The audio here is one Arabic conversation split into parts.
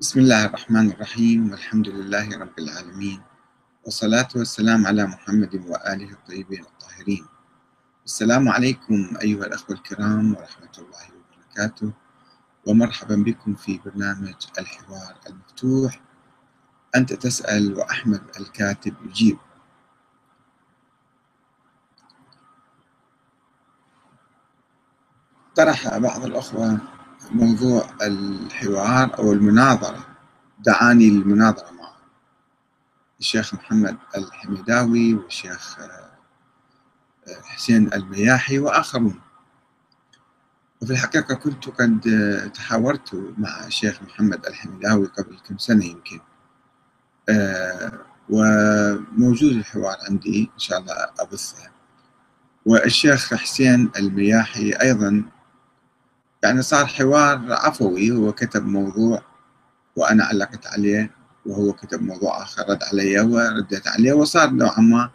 بسم الله الرحمن الرحيم والحمد لله رب العالمين والصلاة والسلام على محمد وآله الطيبين الطاهرين. السلام عليكم أيها الأخوة الكرام ورحمة الله وبركاته ومرحبا بكم في برنامج الحوار المفتوح أنت تسأل وأحمد الكاتب يجيب. طرح بعض الأخوة موضوع الحوار أو المناظرة. دعاني للمناظرة مع الشيخ محمد الحميداوي والشيخ حسين المياحي وآخرون. وفي الحقيقة كنت قد تحاورت مع الشيخ محمد الحميداوي قبل كم سنة يمكن. وموجود الحوار عندي إن شاء الله أبثه. والشيخ حسين المياحي أيضا يعني صار حوار عفوي هو كتب موضوع وأنا علقت عليه وهو كتب موضوع آخر رد علي ورديت عليه وصار نوعا ما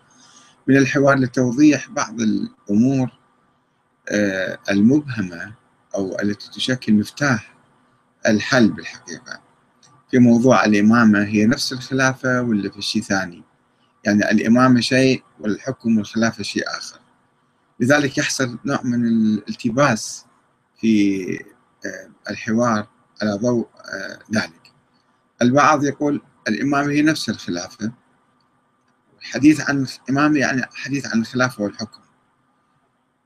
من الحوار لتوضيح بعض الأمور المبهمة أو التي تشكل مفتاح الحل بالحقيقة. في موضوع الإمامة هي نفس الخلافة ولا في شيء ثاني؟ يعني الإمامة شيء والحكم والخلافة شيء آخر. لذلك يحصل نوع من الالتباس في الحوار على ضوء ذلك. البعض يقول الإمامة هي نفس الخلافة. الحديث عن الإمامة يعني حديث عن الخلافة والحكم.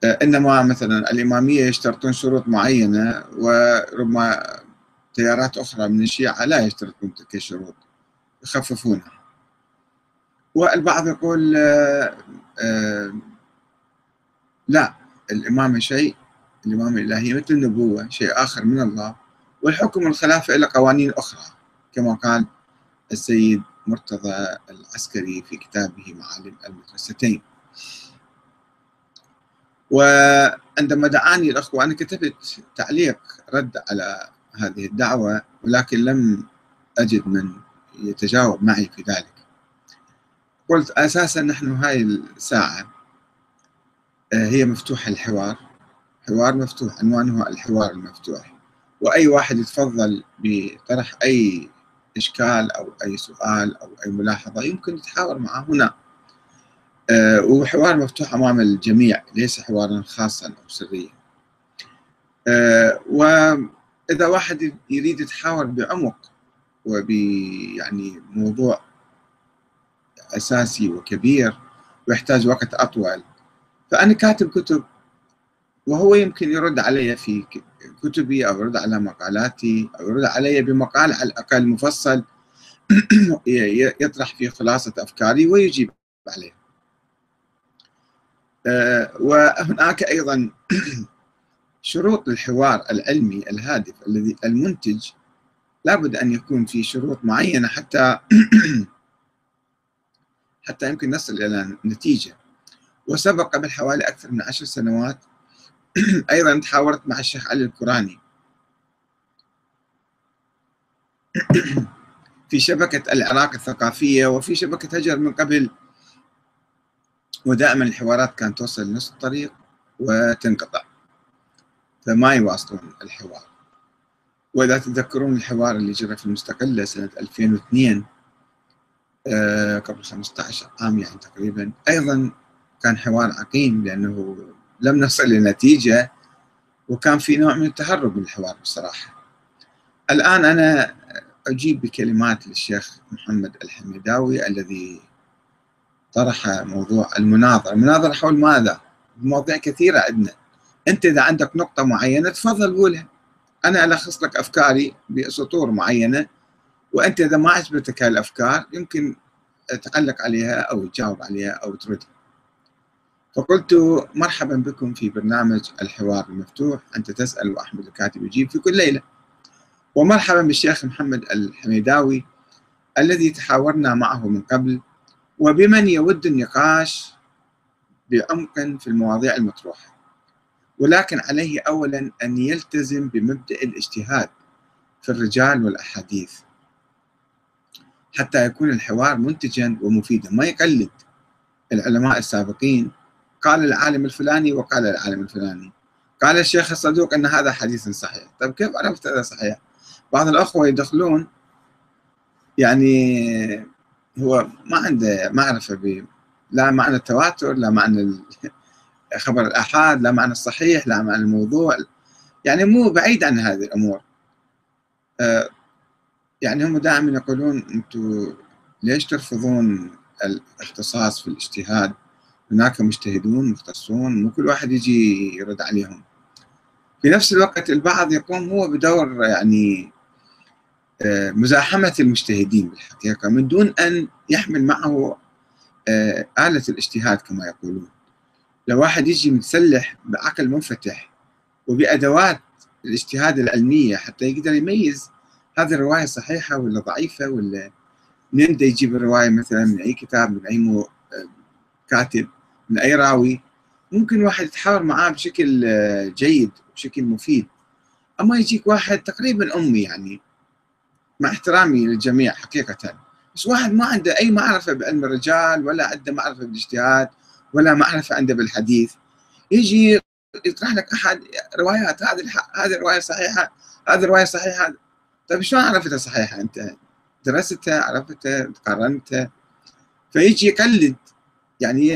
إنما مثلا الإمامية يشترطون شروط معينة وربما تيارات أخرى من الشيعة لا يشترطون تلك الشروط يخففونها. والبعض يقول لا الإمامة شيء الإمامة الإلهية مثل النبوة شيء آخر من الله والحكم والخلافة إلى قوانين أخرى كما قال السيد مرتضى العسكري في كتابه معالم المدرستين. وعندما دعاني الأخوة أنا كتبت تعليق رد على هذه الدعوة ولكن لم أجد من يتجاوب معي في ذلك. قلت أساسا نحن هاي الساعة هي مفتوحة الحوار. حوار مفتوح عنوانه الحوار المفتوح. وأي واحد يتفضل بطرح أي إشكال أو أي سؤال أو أي ملاحظة يمكن يتحاور معه هنا. أه وحوار مفتوح أمام الجميع ليس حوارا خاصا أو سريا. أه وإذا واحد يريد يتحاور بعمق وب يعني موضوع أساسي وكبير ويحتاج وقت أطول. فأنا كاتب كتب وهو يمكن يرد علي في كتبي أو يرد على مقالاتي أو يرد علي بمقال على الأقل مفصل يطرح فيه خلاصة أفكاري ويجيب عليه. وهناك أيضا شروط الحوار العلمي الهادف الذي المنتج لابد أن يكون في شروط معينة حتى حتى يمكن نصل إلى نتيجة. وسبق قبل حوالي أكثر من عشر سنوات أيضا تحاورت مع الشيخ علي الكوراني في شبكة العراق الثقافية وفي شبكة هجر من قبل ودائما الحوارات كانت توصل نص الطريق وتنقطع. فما يواصلون الحوار. وإذا تتذكرون الحوار اللي جرى في المستقلة سنة 2002 قبل 15 عام يعني تقريبا أيضا كان حوار عقيم لأنه لم نصل لنتيجة وكان في نوع من التهرب من الحوار بصراحة. الآن أنا أجيب بكلمات للشيخ محمد الحميداوي الذي طرح موضوع المناظرة. المناظرة حول ماذا؟ مواضيع كثيرة عندنا. أنت إذا عندك نقطة معينة تفضل قولها. أنا ألخص لك أفكاري بسطور معينة وأنت إذا ما عجبتك هالأفكار يمكن تعلق عليها أو تجاوب عليها أو تردها فقلت مرحبا بكم في برنامج الحوار المفتوح. أنت تسأل وأحمد الكاتب يجيب في كل ليلة. ومرحبا بالشيخ محمد الحميداوي الذي تحاورنا معه من قبل. وبمن يود النقاش بعمق في المواضيع المطروحة. ولكن عليه أولا أن يلتزم بمبدأ الاجتهاد في الرجال والأحاديث. حتى يكون الحوار منتجا ومفيدا. ما يقلد العلماء السابقين قال العالم الفلاني وقال العالم الفلاني. قال الشيخ الصدوق أن هذا حديث صحيح. طيب كيف عرفت هذا صحيح؟ بعض الأخوة يدخلون يعني هو ما عنده معرفة ب لا معنى التواتر لا معنى خبر الآحاد لا معنى الصحيح لا معنى الموضوع. يعني مو بعيد عن هذه الأمور. آه، يعني هم دائما يقولون أنتم ليش ترفضون الاختصاص في الاجتهاد؟ هناك مجتهدون مختصون مو كل واحد يجي يرد عليهم في نفس الوقت البعض يقوم هو بدور يعني آه، مزاحمة المجتهدين بالحقيقة من دون أن يحمل معه آه، آلة الاجتهاد كما يقولون لو واحد يجي متسلح بعقل منفتح وبأدوات الاجتهاد العلمية حتى يقدر يميز هذه الرواية صحيحة ولا ضعيفة ولا منين يجيب الرواية مثلا من أي كتاب من أي. آه، كاتب من أي راوي ممكن واحد يتحاور معاه بشكل جيد بشكل مفيد. أما يجيك واحد تقريبا أمي يعني مع احترامي للجميع حقيقة. بس واحد ما عنده أي معرفة بعلم الرجال ولا عنده معرفة بالاجتهاد ولا معرفة عنده بالحديث. يجي يطرح لك أحد روايات هذه هذه الرواية صحيحة هذه الرواية صحيحة. طيب شلون عرفتها صحيحة أنت؟ درستها عرفتها قارنتها فيجي يقلد يعني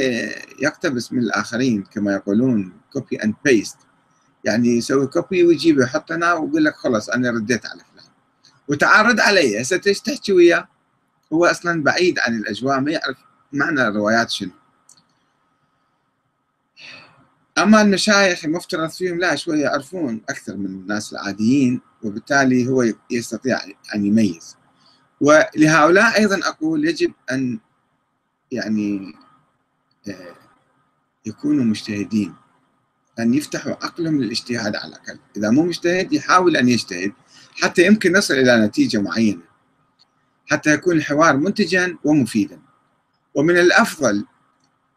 يقتبس من الآخرين كما يقولون copy and paste يعني يسوي copy ويجيب يحط هنا ويقول لك خلاص أنا رديت على وتعرض علي هسه تحكي وياه؟ هو أصلا بعيد عن الأجواء ما يعرف معنى الروايات شنو. أما المشايخ المفترض فيهم لا شوية يعرفون أكثر من الناس العاديين وبالتالي هو يستطيع أن يميز. ولهؤلاء أيضا أقول يجب أن يعني يكونوا مجتهدين. أن يفتحوا عقلهم للاجتهاد على الأقل. إذا مو مجتهد يحاول أن يجتهد حتى يمكن نصل إلى نتيجة معينة. حتى يكون الحوار منتجا ومفيدا. ومن الأفضل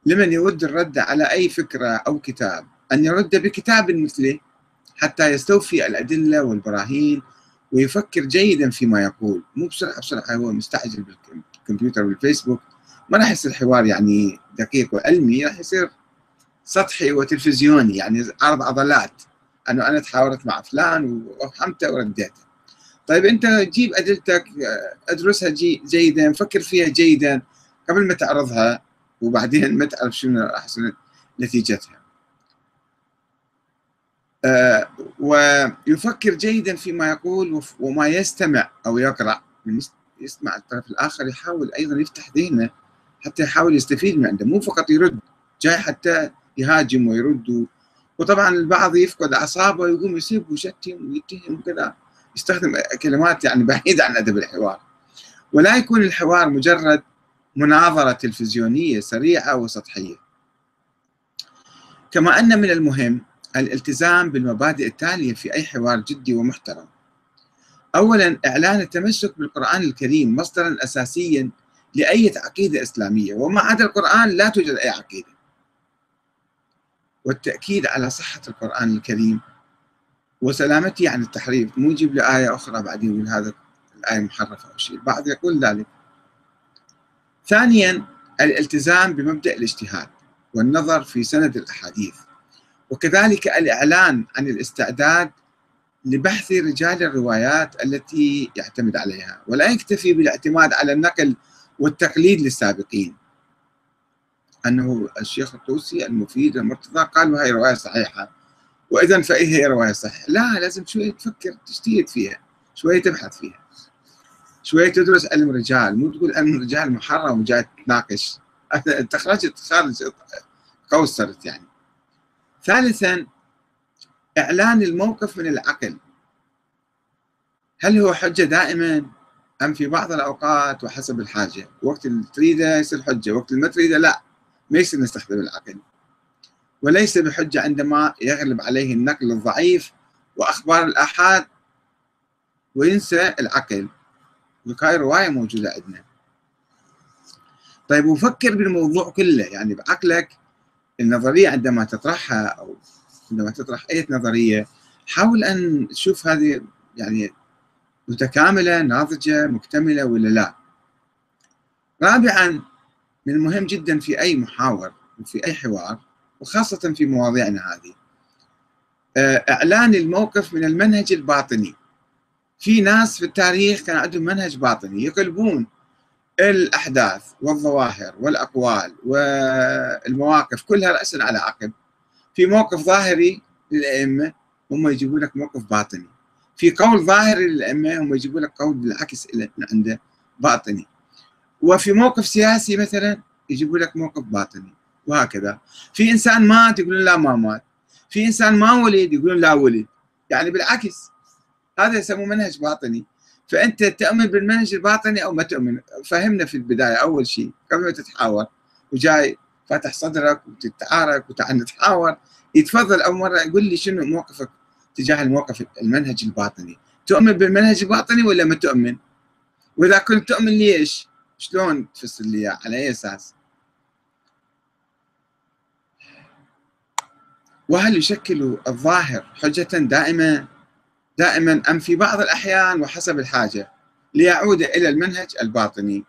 لمن يود الرد على أي فكرة أو كتاب أن يرد بكتاب مثله حتى يستوفي الأدلة والبراهين ويفكر جيدا فيما يقول. مو بسرعة بسرعة هو مستعجل بالكمبيوتر والفيسبوك. ما راح يصير حوار يعني دقيق وعلمي راح يصير سطحي وتلفزيوني يعني عرض عضلات. انه أنا تحاورت مع فلان وفهمته ورديته. طيب أنت جيب أدلتك أدرسها جي جيدا فكر فيها جيدا قبل ما تعرضها وبعدين ما تعرف شنو احسن نتيجتها. أه ويفكر جيدا فيما يقول وما يستمع أو يقرأ. يسمع الطرف الآخر يحاول أيضا يفتح ذهنه. حتى يحاول يستفيد من عنده مو فقط يرد جاي حتى يهاجم ويرد وطبعا البعض يفقد أعصابه ويقوم يسب ويشتم ويتهم وكذا يستخدم كلمات يعني بعيدة عن أدب الحوار. ولا يكون الحوار مجرد مناظرة تلفزيونية سريعة وسطحية. كما أن من المهم الالتزام بالمبادئ التالية في أي حوار جدي ومحترم. أولا إعلان التمسك بالقرآن الكريم مصدرا أساسيا لأي عقيدة إسلامية. وما عدا القرآن لا توجد أي عقيدة. والتأكيد على صحة القرآن الكريم وسلامتي عن التحريف. مو يجيب لي آية أخرى بعدين يقول هذا الآية محرفة أو شيء. البعض يقول ذلك. ثانيا الالتزام بمبدأ الاجتهاد والنظر في سند الأحاديث. وكذلك الإعلان عن الاستعداد لبحث رجال الروايات التي يعتمد عليها. ولا يكتفي بالاعتماد على النقل والتقليد للسابقين. أنه الشيخ الطوسي المفيد المرتضى قال هاي رواية صحيحة. واذا فإيه هي رواية صحيحة؟ لا لازم شوية تفكر تجتهد فيها شوية تبحث فيها. شوية تدرس علم الرجال مو تقول علم الرجال محرم وجاي تناقش. انت خرجت خارج قوس صرت يعني. ثالثا إعلان الموقف من العقل. هل هو حجة دائما؟ أم في بعض الأوقات وحسب الحاجة. وقت اللي تريده يصير حجة وقت اللي ما تريده لا. ما يصير نستخدم العقل. وليس بحجة عندما يغلب عليه النقل الضعيف وأخبار الآحاد وينسى العقل. وهاي رواية موجودة عندنا. طيب وفكر بالموضوع كله. يعني بعقلك النظرية عندما تطرحها أو عندما تطرح أي نظرية حاول أن تشوف هذه يعني متكاملة ناضجة مكتملة ولا لا؟ رابعا من المهم جدا في أي محاور وفي أي حوار وخاصة في مواضيعنا هذه. آه، إعلان الموقف من المنهج الباطني. في ناس في التاريخ كان عندهم منهج باطني يقلبون الأحداث والظواهر والأقوال والمواقف كلها رأسا على عقب. في موقف ظاهري للأئمة هم يجيبون لك موقف باطني. في قول ظاهري للأئمة هم يجيبون لك قول بالعكس عنده باطني. وفي موقف سياسي مثلا يجيبوا لك موقف باطني وهكذا. في إنسان مات يقولون لا ما مات. في إنسان ما ولد يقولون لا ولد. يعني بالعكس هذا يسموه منهج باطني. فأنت تؤمن بالمنهج الباطني أو ما تؤمن. فهمنا في البداية أول شيء قبل ما تتحاور وجاي فاتح صدرك وتتعارك وتعال نتحاور يتفضل أول مرة يقول لي شنو موقفك؟ تجاه الموقف المنهج الباطني. تؤمن بالمنهج الباطني ولا ما تؤمن؟ وإذا كنت تؤمن ليش؟ شلون تفسر لي على أي أساس؟ وهل يشكل الظاهر حجة دائمة؟ دائما أم في بعض الأحيان وحسب الحاجة ليعود إلى المنهج الباطني؟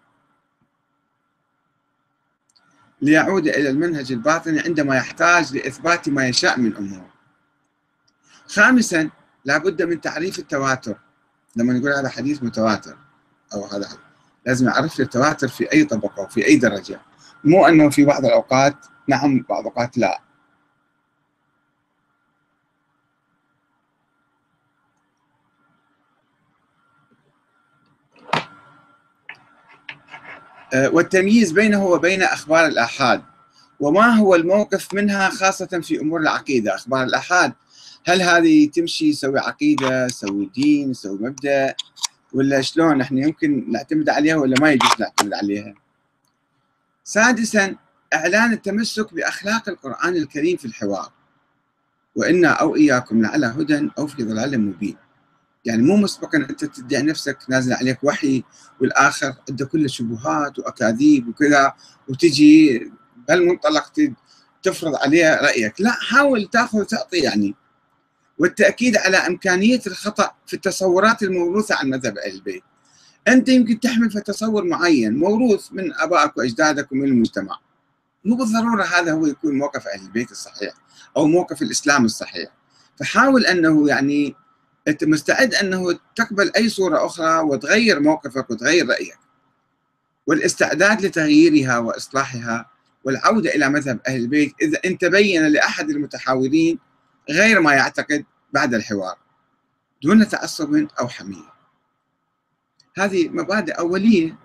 ليعود إلى المنهج الباطني عندما يحتاج لإثبات ما يشاء من أمور. خامسا لابد من تعريف التواتر. لما نقول هذا حديث متواتر أو هذا لازم أعرف التواتر في أي طبقة وفي أي درجة. مو أنه في بعض الأوقات نعم بعض الأوقات لا. آه، والتمييز بينه وبين أخبار الآحاد. وما هو الموقف منها خاصة في أمور العقيدة؟ أخبار الآحاد هل هذه تمشي تسوي عقيدة تسوي دين تسوي مبدأ ولا شلون؟ إحنا يمكن نعتمد عليها ولا ما يجوز نعتمد عليها؟ سادسا إعلان التمسك بأخلاق القرآن الكريم في الحوار. وإنا أو إياكم لعلى هدى أو في ضلال مبين. يعني مو مسبقا أنت تدعي نفسك نازل عليك وحي والآخر عنده كل شبهات وأكاذيب وكذا وتجي بهالمنطلق تفرض عليه رأيك. لا حاول تأخذ وتعطي يعني. والتأكيد على إمكانية الخطأ في التصورات الموروثة عن مذهب أهل البيت. أنت يمكن تحمل في تصور معين موروث من آبائك وأجدادك ومن المجتمع. مو بالضرورة هذا هو يكون موقف أهل البيت الصحيح أو موقف الإسلام الصحيح. فحاول أنه يعني أنت مستعد أنه تقبل أي صورة أخرى وتغير موقفك وتغير رأيك. والاستعداد لتغييرها وإصلاحها والعودة إلى مذهب أهل البيت إذا إن تبين لأحد المتحاورين غير ما يعتقد بعد الحوار. دون تعصب أو حمية. هذه مبادئ أولية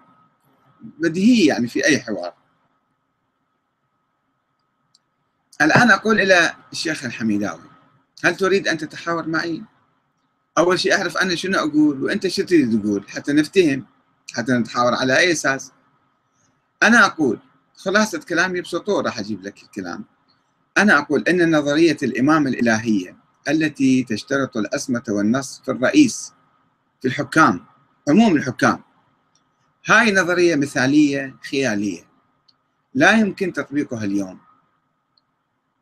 بديهية يعني في أي حوار. الآن أقول إلى الشيخ الحميداوي. هل تريد أن تتحاور معي؟ أول شيء أعرف أنا شنو أقول وأنت شو تريد تقول؟ حتى نفتهم حتى نتحاور على أي أساس؟ أنا أقول خلاصة كلامي بسطور راح أجيب لك الكلام. أنا أقول إن نظرية الامامه الإلهية التي تشترط الأسمة والنص في الرئيس في الحكام عموم الحكام هاي نظرية مثالية خيالية لا يمكن تطبيقها اليوم.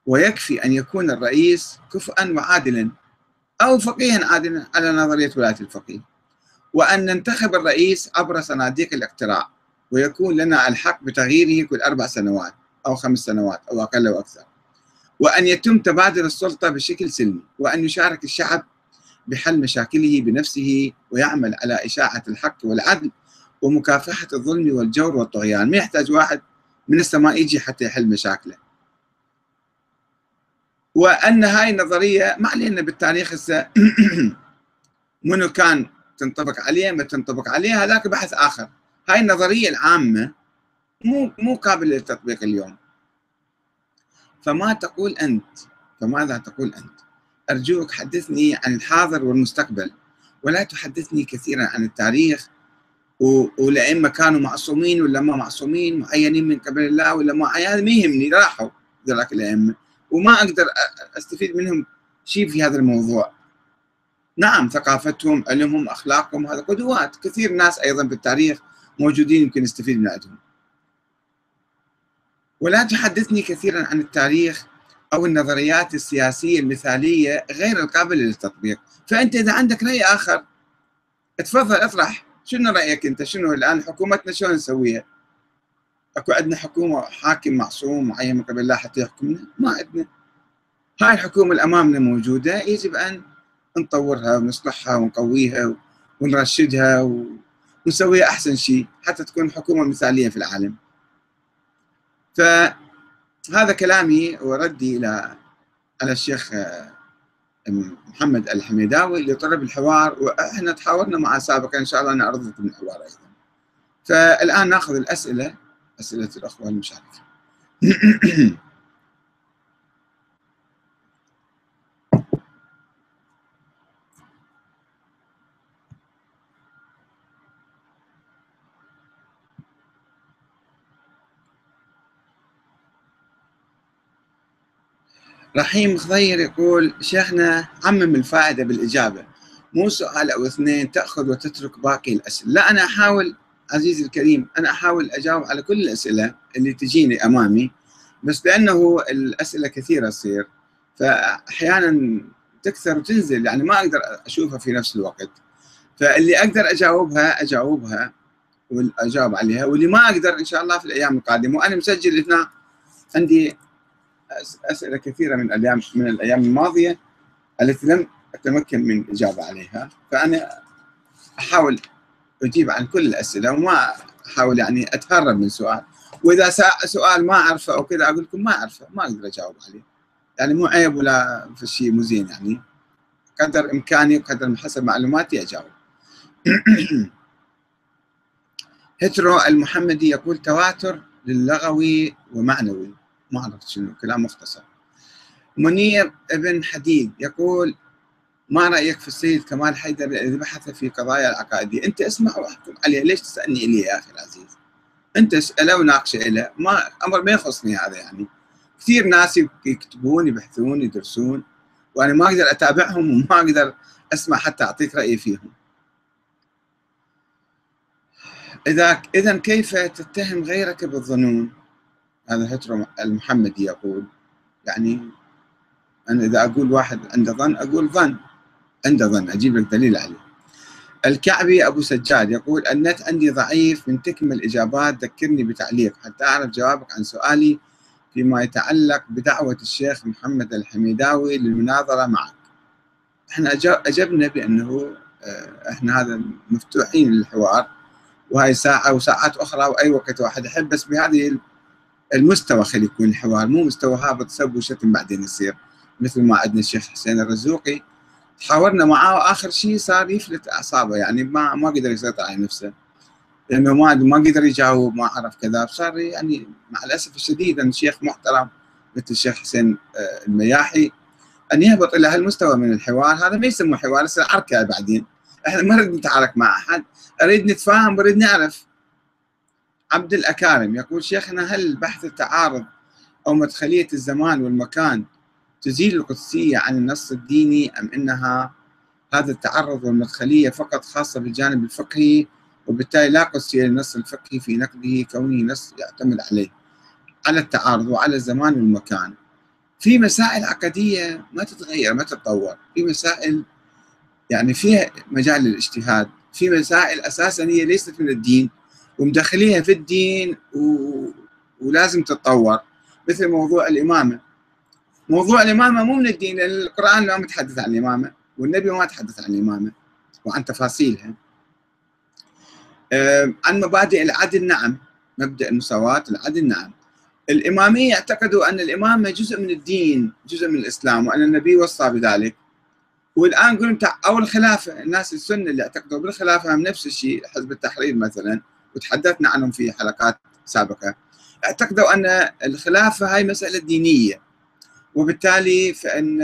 ويكفي أن يكون الرئيس كفءا وعادلا أو فقيها عادلا على نظرية ولاية الفقيه. وأن ننتخب الرئيس عبر صناديق الاقتراع ويكون لنا الحق بتغييره كل أربع سنوات أو خمس سنوات أو أقل أو أكثر. وأن يتم تبادل السلطة بشكل سلمي وأن يشارك الشعب بحل مشاكله بنفسه ويعمل على إشاعة الحق والعدل ومكافحة الظلم والجور والطغيان. ما يحتاج واحد من السماء يجي حتى يحل مشاكله. وأن هاي النظرية ما علينا بالتاريخ هسه. منو كان تنطبق عليه ما تنطبق عليه هذاك بحث آخر. هاي النظرية العامة مو مو قابلة للتطبيق اليوم. فما تقول أنت فماذا تقول أنت؟ أرجوك حدثني عن الحاضر والمستقبل ولا تحدثني كثيرا عن التاريخ ولأئمة كانوا معصومين ولا ما معصومين معينين من قبل الله ولا ما هذا ما يهمني راحوا ذلك الأئمة. وما أقدر أستفيد منهم شيء في هذا الموضوع. نعم ثقافتهم علمهم أخلاقهم هذا قدوات كثير ناس أيضا بالتاريخ موجودين يمكن نستفيد من عندهم. ولا تحدثني كثيرا عن التاريخ أو النظريات السياسية المثالية غير القابلة للتطبيق. فأنت إذا عندك رأي آخر تفضل اطرح. شنو رأيك أنت؟ شنو الآن؟ حكومتنا شلون نسويها؟ أكو عندنا حكومة حاكم معصوم معين من قبل الله حتى يحكمنا؟ ما عندنا. هاي الحكومة اللي امامنا موجودة يجب أن نطورها ونصلحها ونقويها ونرشدها ونسويها أحسن شيء حتى تكون حكومة مثالية في العالم. فهذا كلامي وردي إلى على الشيخ آه، محمد الحميداوي اللي طلب الحوار وإحنا تحاورنا معه سابقا إن شاء الله نعرض لكم الحوار أيضا. فالآن نأخذ الأسئلة أسئلة الأخوة المشاركين. رحيم خضير يقول شيخنا عمم الفائدة بالإجابة. مو سؤال أو اثنين تأخذ وتترك باقي الأسئلة. لا أنا أحاول عزيزي الكريم أنا أحاول أجاوب على كل الأسئلة اللي تجيني أمامي بس لأنه الأسئلة كثيرة تصير فأحيانا تكثر وتنزل يعني ما أقدر أشوفها في نفس الوقت. فاللي أقدر أجاوبها أجاوبها وأجاوب عليها واللي ما أقدر إن شاء الله في الأيام القادمة وأنا مسجل هنا عندي أسئلة كثيرة من الأيام من الأيام الماضية التي لم أتمكن من الإجابة عليها. فأنا أحاول أجيب عن كل الأسئلة وما أحاول يعني أتهرب من سؤال. وإذا سؤال ما أعرفه أو كذا أقول لكم ما أعرفه ما أقدر أجاوب عليه. يعني مو عيب ولا في شيء مو زين يعني. قدر إمكاني وقدر حسب معلوماتي أجاوب. هترو المحمدي يقول تواتر للغوي ومعنوي. ما عرفت شنو كلام مختصر. منير ابن حديد يقول ما رأيك في السيد كمال حيدر الذي بحث في قضايا العقائدية؟ أنت اسمع وأحكم عليه ليش تسألني إلي يا أخي العزيز؟ أنت اساله وناقشه له ما أمر ما يخصني هذا يعني. كثير ناس يكتبون يبحثون يدرسون وأنا ما أقدر أتابعهم وما أقدر أسمع حتى أعطيك رأيي فيهم. اذا اذا كيف تتهم غيرك بالظنون؟ هذا هترو المحمدي يقول. يعني أنا إذا أقول واحد عنده ظن أقول ظن. عنده ظن أجيب لك دليل عليه. الكعبي أبو سجاد يقول النت عندي ضعيف من تكمل الإجابات ذكرني بتعليق. حتى أعرف جوابك عن سؤالي فيما يتعلق بدعوة الشيخ محمد الحميداوي للمناظرة معك. إحنا أجبنا بأنه آه، إحنا هذا مفتوحين للحوار وهي ساعة وساعات أخرى وأي وقت واحد يحب بس بهذه المستوى خلي يكون الحوار مو مستوى هابط سب وشتم بعدين يصير. مثل ما عندنا الشيخ حسين الرزوقي حاورنا معاه وآخر شيء صار يفلت أعصابه يعني ما ما قدر يسيطر على نفسه. لأنه ما ما قدر يجاوب ما عرف كذا صار يعني مع الأسف الشديد أن شيخ محترم مثل الشيخ حسين آه، المياحي أن يهبط إلى هالمستوى من الحوار. هذا ما يسمى حوار يصير عركة بعدين. إحنا ما نريد نتعارك مع أحد. أريد نتفاهم ونريد نعرف. عبد الأكارم يقول شيخنا هل بحث التعارض أو مدخلية الزمان والمكان تزيل القدسية عن النص الديني أم أنها هذا التعرض والمدخلية فقط خاصة بالجانب الفقهي وبالتالي لا قدسية للنص الفقهي في نقده كونه نص يعتمد عليه على التعارض وعلى الزمان والمكان؟ في مسائل عقدية ما تتغير ما تتطور. في مسائل يعني فيها مجال للاجتهاد في مسائل أساسا هي ليست من الدين ومدخليها في الدين و... ولازم تتطور مثل موضوع الإمامة. موضوع الإمامة مو من الدين لأن القرآن ما متحدث عن الإمامة والنبي ما تحدث عن الإمامة وعن تفاصيلها. عن مبادئ العدل نعم مبدأ المساواة العدل نعم. الإمامية يعتقدوا أن الإمامة جزء من الدين جزء من الإسلام وأن النبي وصى بذلك. والآن قلنا أو الخلافة الناس السنة اللي اعتقدوا بالخلافة هم نفس الشيء حزب التحرير مثلا. وتحدثنا عنهم في حلقات سابقة. اعتقدوا أن الخلافة هاي مسألة دينية وبالتالي فإن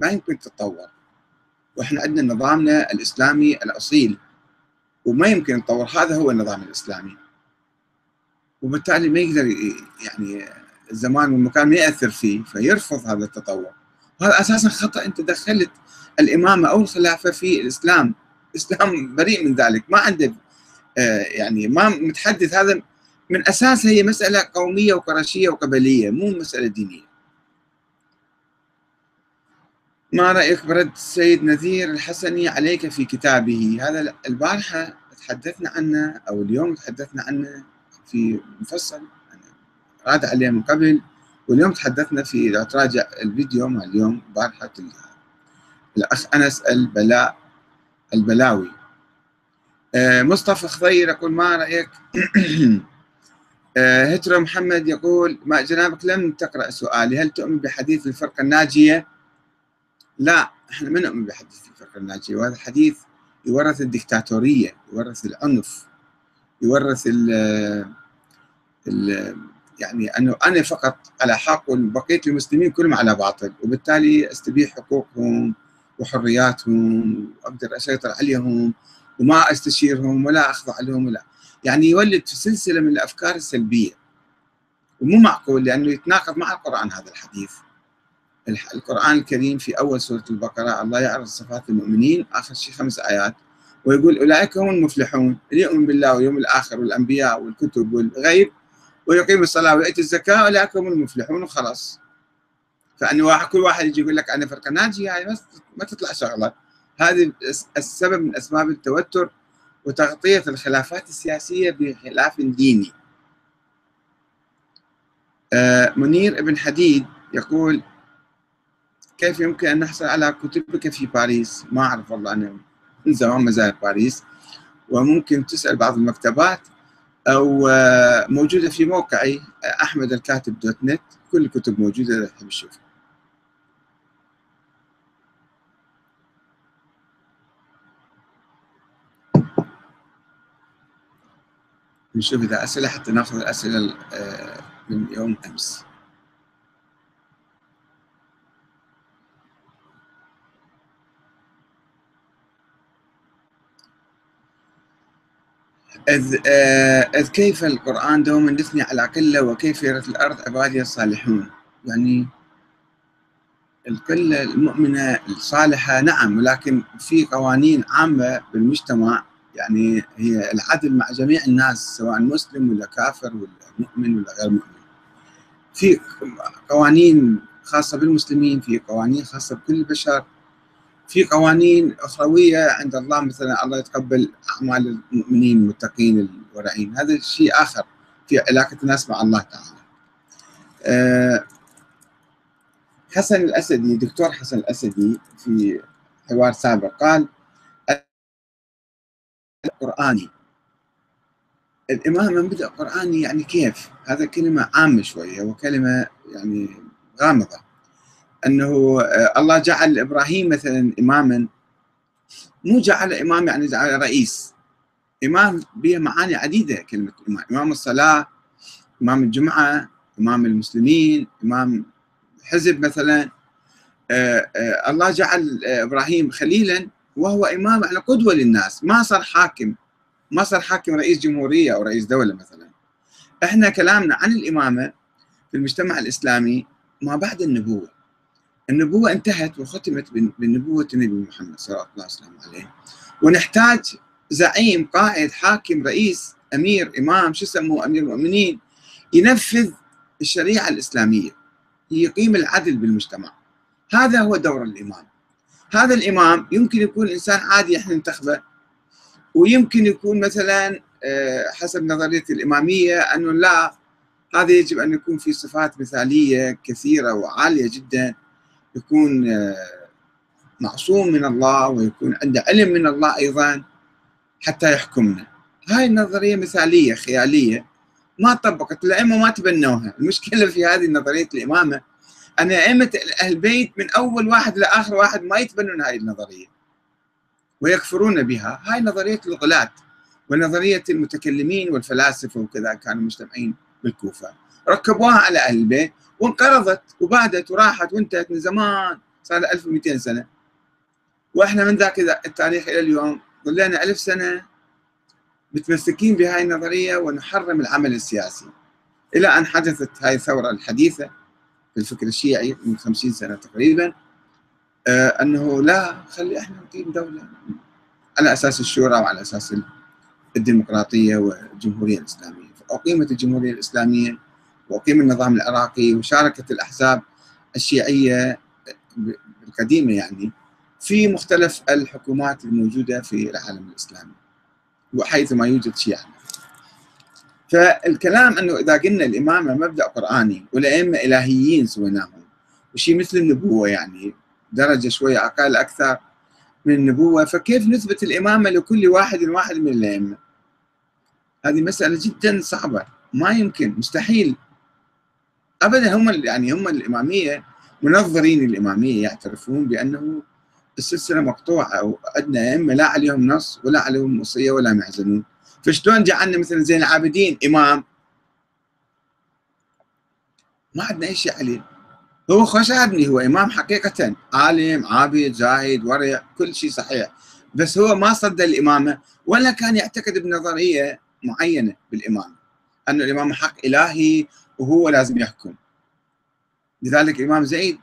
ما يمكن تتطور. وإحنا عندنا نظامنا الإسلامي الأصيل وما يمكن يتطور هذا هو النظام الإسلامي. وبالتالي ما يقدر يعني الزمان والمكان ما يأثر فيه فيرفض هذا التطور. وهذا أساسا خطأ أنت دخلت الإمامة أو الخلافة في الإسلام. الإسلام بريء من ذلك ما عنده يعني ما متحدث هذا من أساس هي مسألة قومية وقرشية وقبلية مو مسألة دينية. ما رأيك برد السيد نذير الحسني عليك في كتابه؟ هذا البارحة تحدثنا عنه أو اليوم تحدثنا عنه في مفصل راد عليه من قبل واليوم تحدثنا في لو تراجع الفيديو مع اليوم بارحة الأخ أنس البلاء البلاوي آه، مصطفى خضير يقول ما رأيك؟ آه، هترو محمد يقول ما جنابك لم تقرأ سؤالي هل تؤمن بحديث الفرقة الناجية؟ لا إحنا ما نؤمن بحديث الفرقة الناجية وهذا حديث يورث الدكتاتورية يورث العنف يورث ال ال يعني أنه أنا فقط على حق وبقيه المسلمين كلهم على باطل وبالتالي أستبيح حقوقهم وحرياتهم وأقدر أسيطر عليهم وما أستشيرهم ولا أخضع لهم ولا. يعني يولد في سلسلة من الأفكار السلبية. ومو معقول لأنه يتناقض مع القرآن هذا الحديث. القرآن الكريم في أول سورة البقرة الله يعرض صفات المؤمنين آخر شيء خمس آيات ويقول أولئك هم المفلحون اللي يؤمن بالله واليوم الآخر والأنبياء والكتب والغيب ويقيم الصلاة ويؤتي الزكاة أولئك هم المفلحون. وخلاص. فان واحد كل واحد يجي يقول لك أنا فرقه ناجيه هاي ما تطلع شغلة. هذه السبب من أسباب التوتر وتغطية الخلافات السياسية بخلاف ديني. آه منير ابن حديد يقول كيف يمكن أن نحصل على كتبك في باريس؟ ما أعرف والله أنا من زمان ما زال باريس وممكن تسأل بعض المكتبات أو آه، موجودة في موقعي أحمد الكاتب دوت نت كل الكتب موجودة اذا تحب تشوفها. نشوف إذا أسئلة حتى نأخذ الأسئلة آه، من يوم أمس. إذ, آه، إذ كيف القرآن دوما يثني على قلة وكيف يرث الأرض عبادي الصالحون؟ يعني القلة المؤمنة الصالحة نعم ولكن في قوانين عامة بالمجتمع يعني هي العدل مع جميع الناس سواء مسلم ولا كافر ولا مؤمن ولا غير مؤمن. في قوانين خاصة بالمسلمين في قوانين خاصة بكل البشر. في قوانين أخروية عند الله مثلا الله يتقبل أعمال المؤمنين المتقين الورعين. هذا شيء آخر في علاقة الناس مع الله تعالى. آه، حسن الأسدي دكتور حسن الأسدي في حوار سابق قال القرآني. الإمامة بدأ قرآني يعني كيف؟ هذا كلمة عامة شوية وكلمة يعني غامضة. أنه آه، الله جعل إبراهيم مثلا إماما. مو جعل إمام يعني جعل رئيس. إمام بها معاني عديدة كلمة إمام إمام الصلاة إمام الجمعة إمام المسلمين إمام حزب مثلا. آه، آه، الله جعل إبراهيم خليلا. وهو إمام يعني قدوة للناس. ما صار حاكم. ما صار حاكم رئيس جمهورية أو رئيس دولة مثلا. إحنا كلامنا عن الإمامة في المجتمع الإسلامي ما بعد النبوة. النبوة انتهت وختمت بنبوة النبي محمد صلى الله عليه وسلم عليه. ونحتاج زعيم قائد حاكم رئيس أمير إمام شو يسموه؟ أمير المؤمنين ينفذ الشريعة الإسلامية. يقيم العدل بالمجتمع. هذا هو دور الإمام. هذا الإمام يمكن يكون إنسان عادي إحنا ننتخبه ويمكن يكون مثلا آه، حسب نظرية الإمامية أنه لا هذا يجب أن يكون في صفات مثالية كثيرة وعالية جدا يكون آه، معصوم من الله ويكون عنده علم من الله أيضا حتى يحكمنا. هاي النظرية مثالية خيالية ما طبقت الأئمة ما تبنوها. المشكلة في هذه نظرية الإمامة أن أئمة أهل البيت من أول واحد لآخر واحد ما يتبنون هاي النظرية. ويكفرون بها. هاي نظرية الغلاة ونظرية المتكلمين والفلاسفة وكذا كانوا مجتمعين بالكوفة. ركبوها على أهل البيت وانقرضت وبعدت وراحت وانتهت من زمان. صار 1200 سنة. وإحنا من ذاك التاريخ إلى اليوم ظلينا ألف سنة متمسكين بهاي النظرية ونحرم العمل السياسي. إلى أن حدثت هاي الثورة الحديثة في الفكر الشيعي من 50 سنة تقريبا آه، أنه لا خلي إحنا نقيم دولة على أساس الشورى وعلى أساس الديمقراطية والجمهورية الإسلامية. فأقيمت الجمهورية الإسلامية وأقيم النظام العراقي وشاركت الأحزاب الشيعية القديمة يعني في مختلف الحكومات الموجودة في العالم الإسلامي وحيثما يوجد شيعة فالكلام إنه إذا قلنا الامامه مبدأ قرآني والأئمة إلهيين سويناهم وشيء مثل النبوة يعني درجة شوية أقل أكثر من النبوة فكيف نثبت الإمامة لكل واحد واحد من الأئمة؟ هذه مسألة جدا صعبة ما يمكن مستحيل. أبدا هم يعني هم الإمامية منظرين الإمامية يعترفون بأنه السلسلة مقطوعة وعندنا أئمة لا عليهم نص ولا عليهم وصية ولا محزنون فشلون جعلنا مثلا زين العابدين؟ إمام. ما عندنا أي شيء عليه هو خشادني هو إمام حقيقة. عالم عابد زاهد ورع كل شيء صحيح. بس هو ما صدى الإمامة ولا كان يعتقد بنظرية معينة بالإمامة. أن الإمام حق إلهي وهو لازم يحكم. لذلك الإمام زيد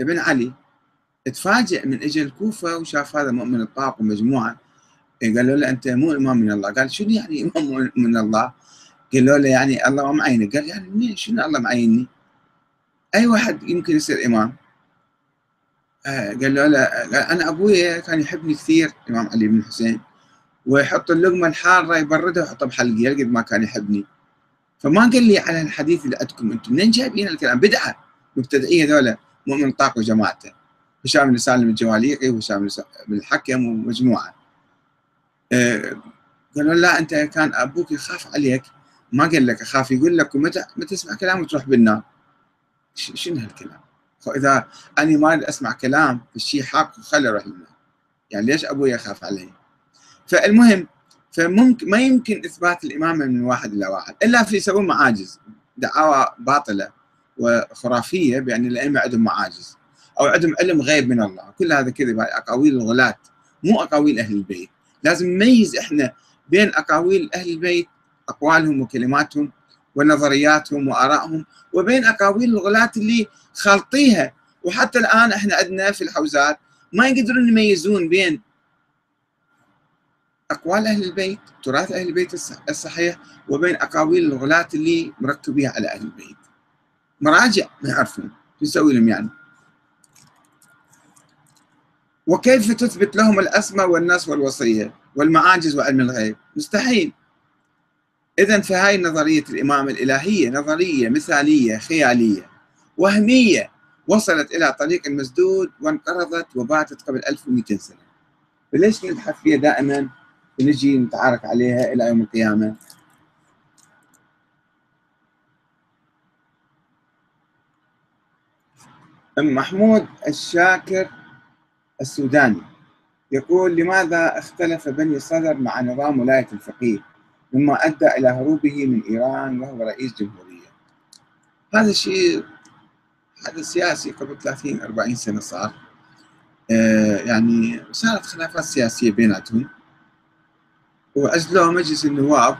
ابن علي تفاجئ من اجى الكوفة وشاف هذا مؤمن الطاق ومجموعة. قالوا له أنت مو إمام من الله. قال شنو يعني إمام من الله؟ قالوا له يعني الله معينك قال يعني منين شنو الله معيني؟ أي واحد يمكن يصير إمام. آه قال له أنا أبوي كان يحبني كثير الامام علي بن الحسين ويحط اللقمة الحارة يبردها ويحطها بحلقي قد ما كان يحبني. فما قال لي على الحديث اللي عندكم أنتم. منين جايبين الكلام؟ بدعة. مبتدئيه ذولا مؤمن طاق وجماعته هشام بن سالم الجواليقي وهشام بن الحكم ومجموعة. قالوا لا أنت كان أبوك يخاف عليك. ما قال لك أخاف يقول لك ومتى ما تسمع كلامه وتروح بالنار؟ شنو هالكلام؟ فاذا أنا ما أسمع كلام الشيء حق خلي أروح يعني ليش أبوي يخاف علي؟ فالمهم فممكن ما يمكن إثبات الإمامة من واحد إلى واحد إلا في يسوون معاجز دعاوى باطلة وخرافية بأن الأئمة عندهم معاجز أو عندهم علم غيب من الله. كل هذا كذب أقاويل الغلاة مو أقاويل أهل البيت. لازم نميز إحنا بين أقاويل أهل البيت أقوالهم وكلماتهم ونظرياتهم وآرائهم وبين أقاويل الغلاة اللي خالطيها. وحتى الآن إحنا عندنا في الحوزات ما يقدرون يميزون بين أقوال أهل البيت تراث أهل البيت الصحيح وبين أقاويل الغلاة اللي مركبيها على أهل البيت. مراجع ما يعرفون نسوي لهم يعني؟ وكيف تثبت لهم الأسمى والنص والوصية والمعاجز وعلم الغيب؟ مستحيل. إذا فهاي نظرية الإمامة الإلهية نظرية مثالية خيالية وهمية وصلت إلى طريق المسدود وانقرضت وباتت قبل 1200 سنة. فليش نبحث فيها دائما؟ ونجي نتعارك عليها إلى يوم القيامة. أم محمود الشاكر السوداني. يقول لماذا اختلف بني صدر مع نظام ولاية الفقيه مما أدى إلى هروبه من إيران وهو رئيس جمهورية؟ هذا الشيء هذا سياسي قبل 30 40 سنة صار. آه يعني صارت خلافات سياسية بيناتهم. وأجلوا مجلس النواب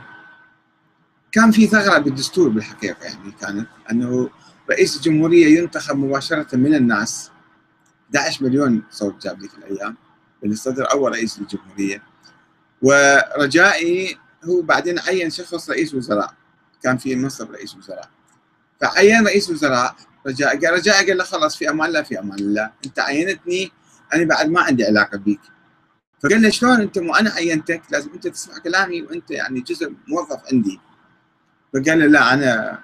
كان في ثغرة بالدستور بالحقيقة يعني كانت أنه رئيس الجمهورية ينتخب مباشرة من الناس. 11 مليون صوت جاب ذيك الأيام. بن الصدر أول رئيس للجمهورية ورجائي هو بعدين عين شخص رئيس وزراء. كان في منصب رئيس وزراء. فعين رئيس وزراء رجاء قال رجاء قال له خلاص في أمان الله في أمان الله أنت عينتني أنا بعد ما عندي علاقة بيك. فقال له شلون أنت؟ مو أنا عينتك لازم أنت تسمع كلامي وأنت يعني جزء موظف عندي. فقال له لا أنا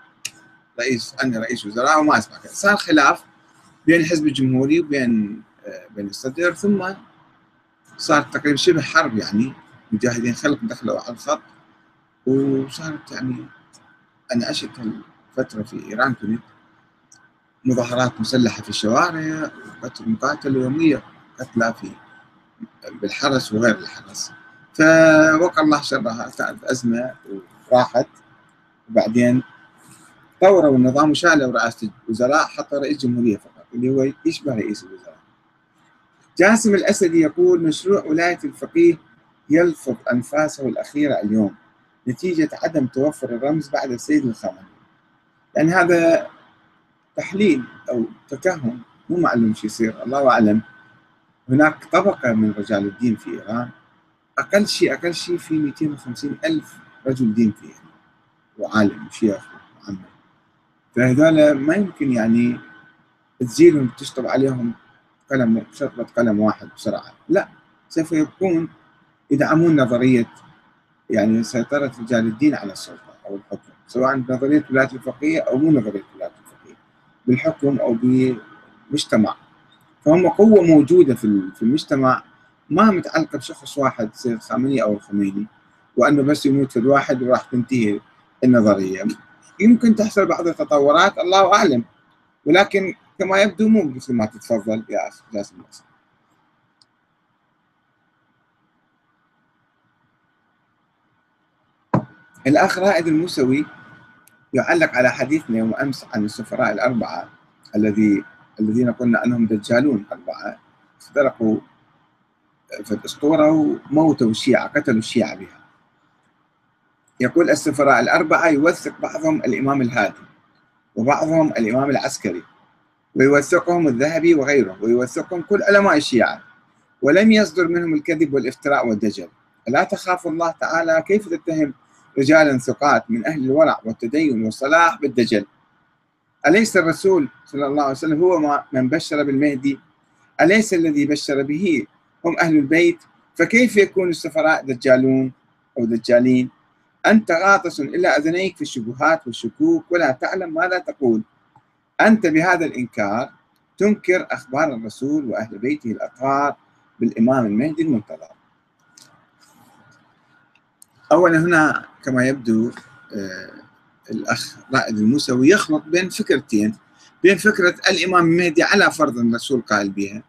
رئيس أنا رئيس وزراء وما أسمع. صار خلاف. بين الحزب الجمهوري وبين آه، بين الصدر ثم صار تقريبا شبه حرب يعني مجاهدين خلق دخلوا على الخط وصارت يعني أنا عشت فتره في إيران كنت مظاهرات مسلحة في الشوارع قتل مقاتلة يومية قتلى في بالحرس وغير الحرس. فوقع الله شرها كانت أزمة وراحت. وبعدين طوروا النظام وشالوا رئاسة الوزراء حطوا رئيس جمهورية فقط. اللي هو يشبه رئيس الوزراء. جاسم الأسدي يقول مشروع ولاية الفقيه يلفظ أنفاسه الأخيرة اليوم نتيجة عدم توفر الرمز بعد السيد الخامنئي. يعني هذا تحليل أو تكهن مو معلوم شو يصير الله أعلم. هناك طبقة من رجال الدين في إيران أقل شيء أقل شيء في 250 ألف رجل دين في إيران وعالم وشيخ وعمل فهذول ما يمكن يعني تزيلهم تشطب عليهم قلم شطبة قلم واحد بسرعة. لا سوف يبقون يدعمون نظرية يعني سيطرة رجال الدين على السلطة أو الحكم سواء نظرية ولايه الفقيه أو مو نظرية ولايه الفقيه بالحكم أو بمجتمع فهم قوة موجودة في المجتمع ما متعلقة بشخص واحد سيد خامنئي أو الخميني وأنه بس يموت الواحد وراح تنتهي النظرية. يمكن تحصل بعض التطورات الله أعلم. ولكن كما يبدو مو مثل ما تتفضل يا اخ جاسم الأسد. الأخ رائد الموسوي يعلق على حديثنا يوم أمس عن السفراء الأربعة الذي الذين قلنا أنهم دجالون أربعة اخترقوا في الاسطوره وموتوا الشيعة قتلوا الشيعة بها. يقول السفراء الأربعة يوثق بعضهم الإمام الهادي وبعضهم الإمام العسكري ويوثقهم الذهبي وغيره ويوثقهم كل علماء الشيعة. ولم يصدر منهم الكذب والافتراء والدجل. ألا تخاف الله تعالى كيف تتهم رجالا ثقات من أهل الورع والتدين والصلاح بالدجل؟ أليس الرسول صلى الله عليه وسلم هو من بشر بالمهدي؟ أليس الذي بشر به؟ هم أهل البيت. فكيف يكون السفراء دجالون أو دجالين؟ أنت غاطس إلى أذنيك في الشبهات والشكوك ولا تعلم ماذا تقول. أنت بهذا الإنكار تنكر أخبار الرسول وأهل بيته الأطهار بالإمام المهدي المنتظر. أولا هنا كما يبدو آه، الأخ رائد الموسوي يخلط بين فكرتين بين فكرة الإمام المهدي على فرض الرسول قائل بها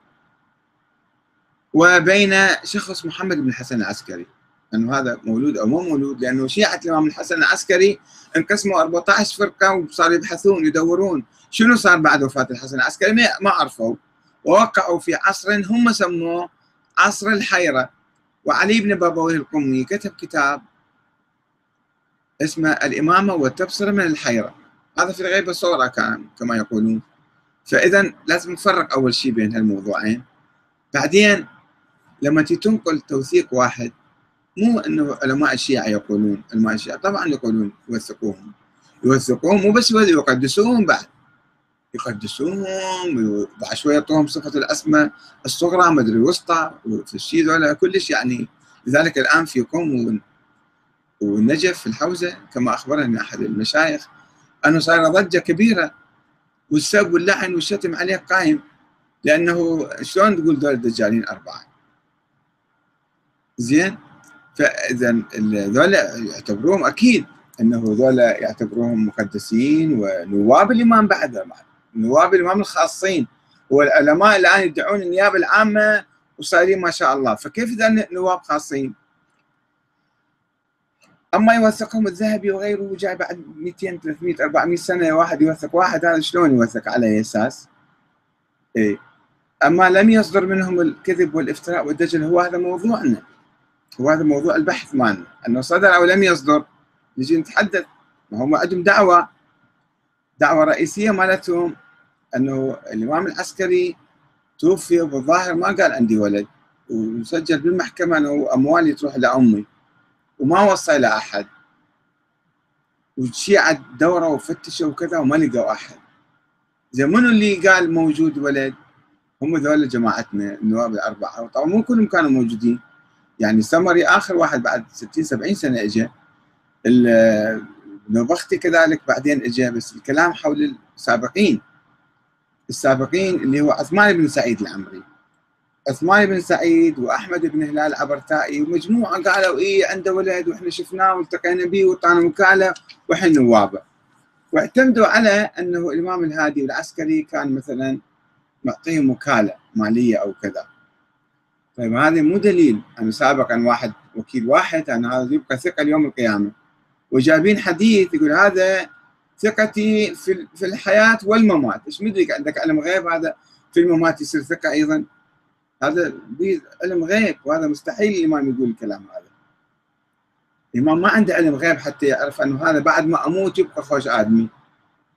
وبين شخص محمد بن الحسن العسكري. أنه هذا مولود أو مو مولود لأنه شيعة الإمام الحسن العسكري انقسموا 14 فرقة وصاروا يبحثون يدورون شنو صار بعد وفاة الحسن العسكري ما عرفوا. ووقعوا في عصر هم سموه عصر الحيرة. وعلي بن بابويه القمي كتب كتاب اسمه الإمامة والتبصرة من الحيرة. هذا في الغيبة صورة كان كما يقولون. فإذا لازم نفرق أول شيء بين هالموضوعين. بعدين لما تنقل توثيق واحد مو إنه علماء الشيعة يقولون علماء الشيعة طبعا يقولون يوثقوهم. يوثقوهم مو بس يقدسوهم بعد. يقدسوهم بعد شوية يعطوهم صفة الأسماء الصغرى مدري الوسطى وفي الشيء ذولا كلش يعني. لذلك الآن في قوم والنجف في الحوزة كما أخبرني أحد المشايخ أنه صار ضجة كبيرة. والسب واللعن والشتم عليه قائم. لأنه شلون تقول دول الدجالين أربعة؟ زين؟ فإذا ذولا يعتبروهم أكيد أنه ذولا يعتبروهم مقدسين ونواب الإمام بعد نواب الإمام الخاصين. والعلماء الآن يدعون النيابة العامة وصايرين ما شاء الله. فكيف إذا نواب خاصين؟ أما يوثقهم الذهبي وغيره جاي بعد 200 300 400 سنة واحد يوثق واحد. هذا شلون يوثق على أي أساس؟ اي أما لم يصدر منهم الكذب والإفتراء والدجل هو هذا موضوعنا. هو هذا موضوع البحث مالنا أنه صدر أو لم يصدر نجي نتحدث. ما هم عندهم دعوة دعوة رئيسية مالتهم. أنه الإمام العسكري توفي بالظاهر ما قال عندي ولد وسجل بالمحكمة أنه اموالي تروح لأمي وما وصى إلى أحد. والشيعة دوروا وفتشوا وكذا وما لقوا أحد. زين منو اللي قال موجود ولد؟ هم ذول جماعتنا النواب الأربعة. طبعا مو كلهم كانوا موجودين. يعني سمري آخر واحد بعد 60 70 سنة اجى نوبختي كذلك بعدين اجى بس الكلام حول السابقين. السابقين اللي هو عثمان بن سعيد العمري. عثمان بن سعيد وأحمد بن هلال العبرتائي ومجموعة قالوا اي عنده ولد وإحنا شفناه والتقينا به وطعنا وكالة وإحنا نوابة. واعتمدوا على أنه الإمام الهادي العسكري كان مثلا معطيهم وكالة مالية أو كذا. طيب هذا مو دليل أنا سابقا واحد وكيل واحد أنا هذا يبقى ثقة ليوم القيامة. وجايبين حديث يقول هذا ثقتي في في الحياة والممات. إيش مدري عندك علم غيب هذا؟ في الممات يصير ثقة أيضا؟ هذا علم غيب وهذا مستحيل الإمام يقول الكلام هذا. الإمام ما عنده علم غيب حتى يعرف أنه هذا بعد ما أموت يبقى خوش آدمي.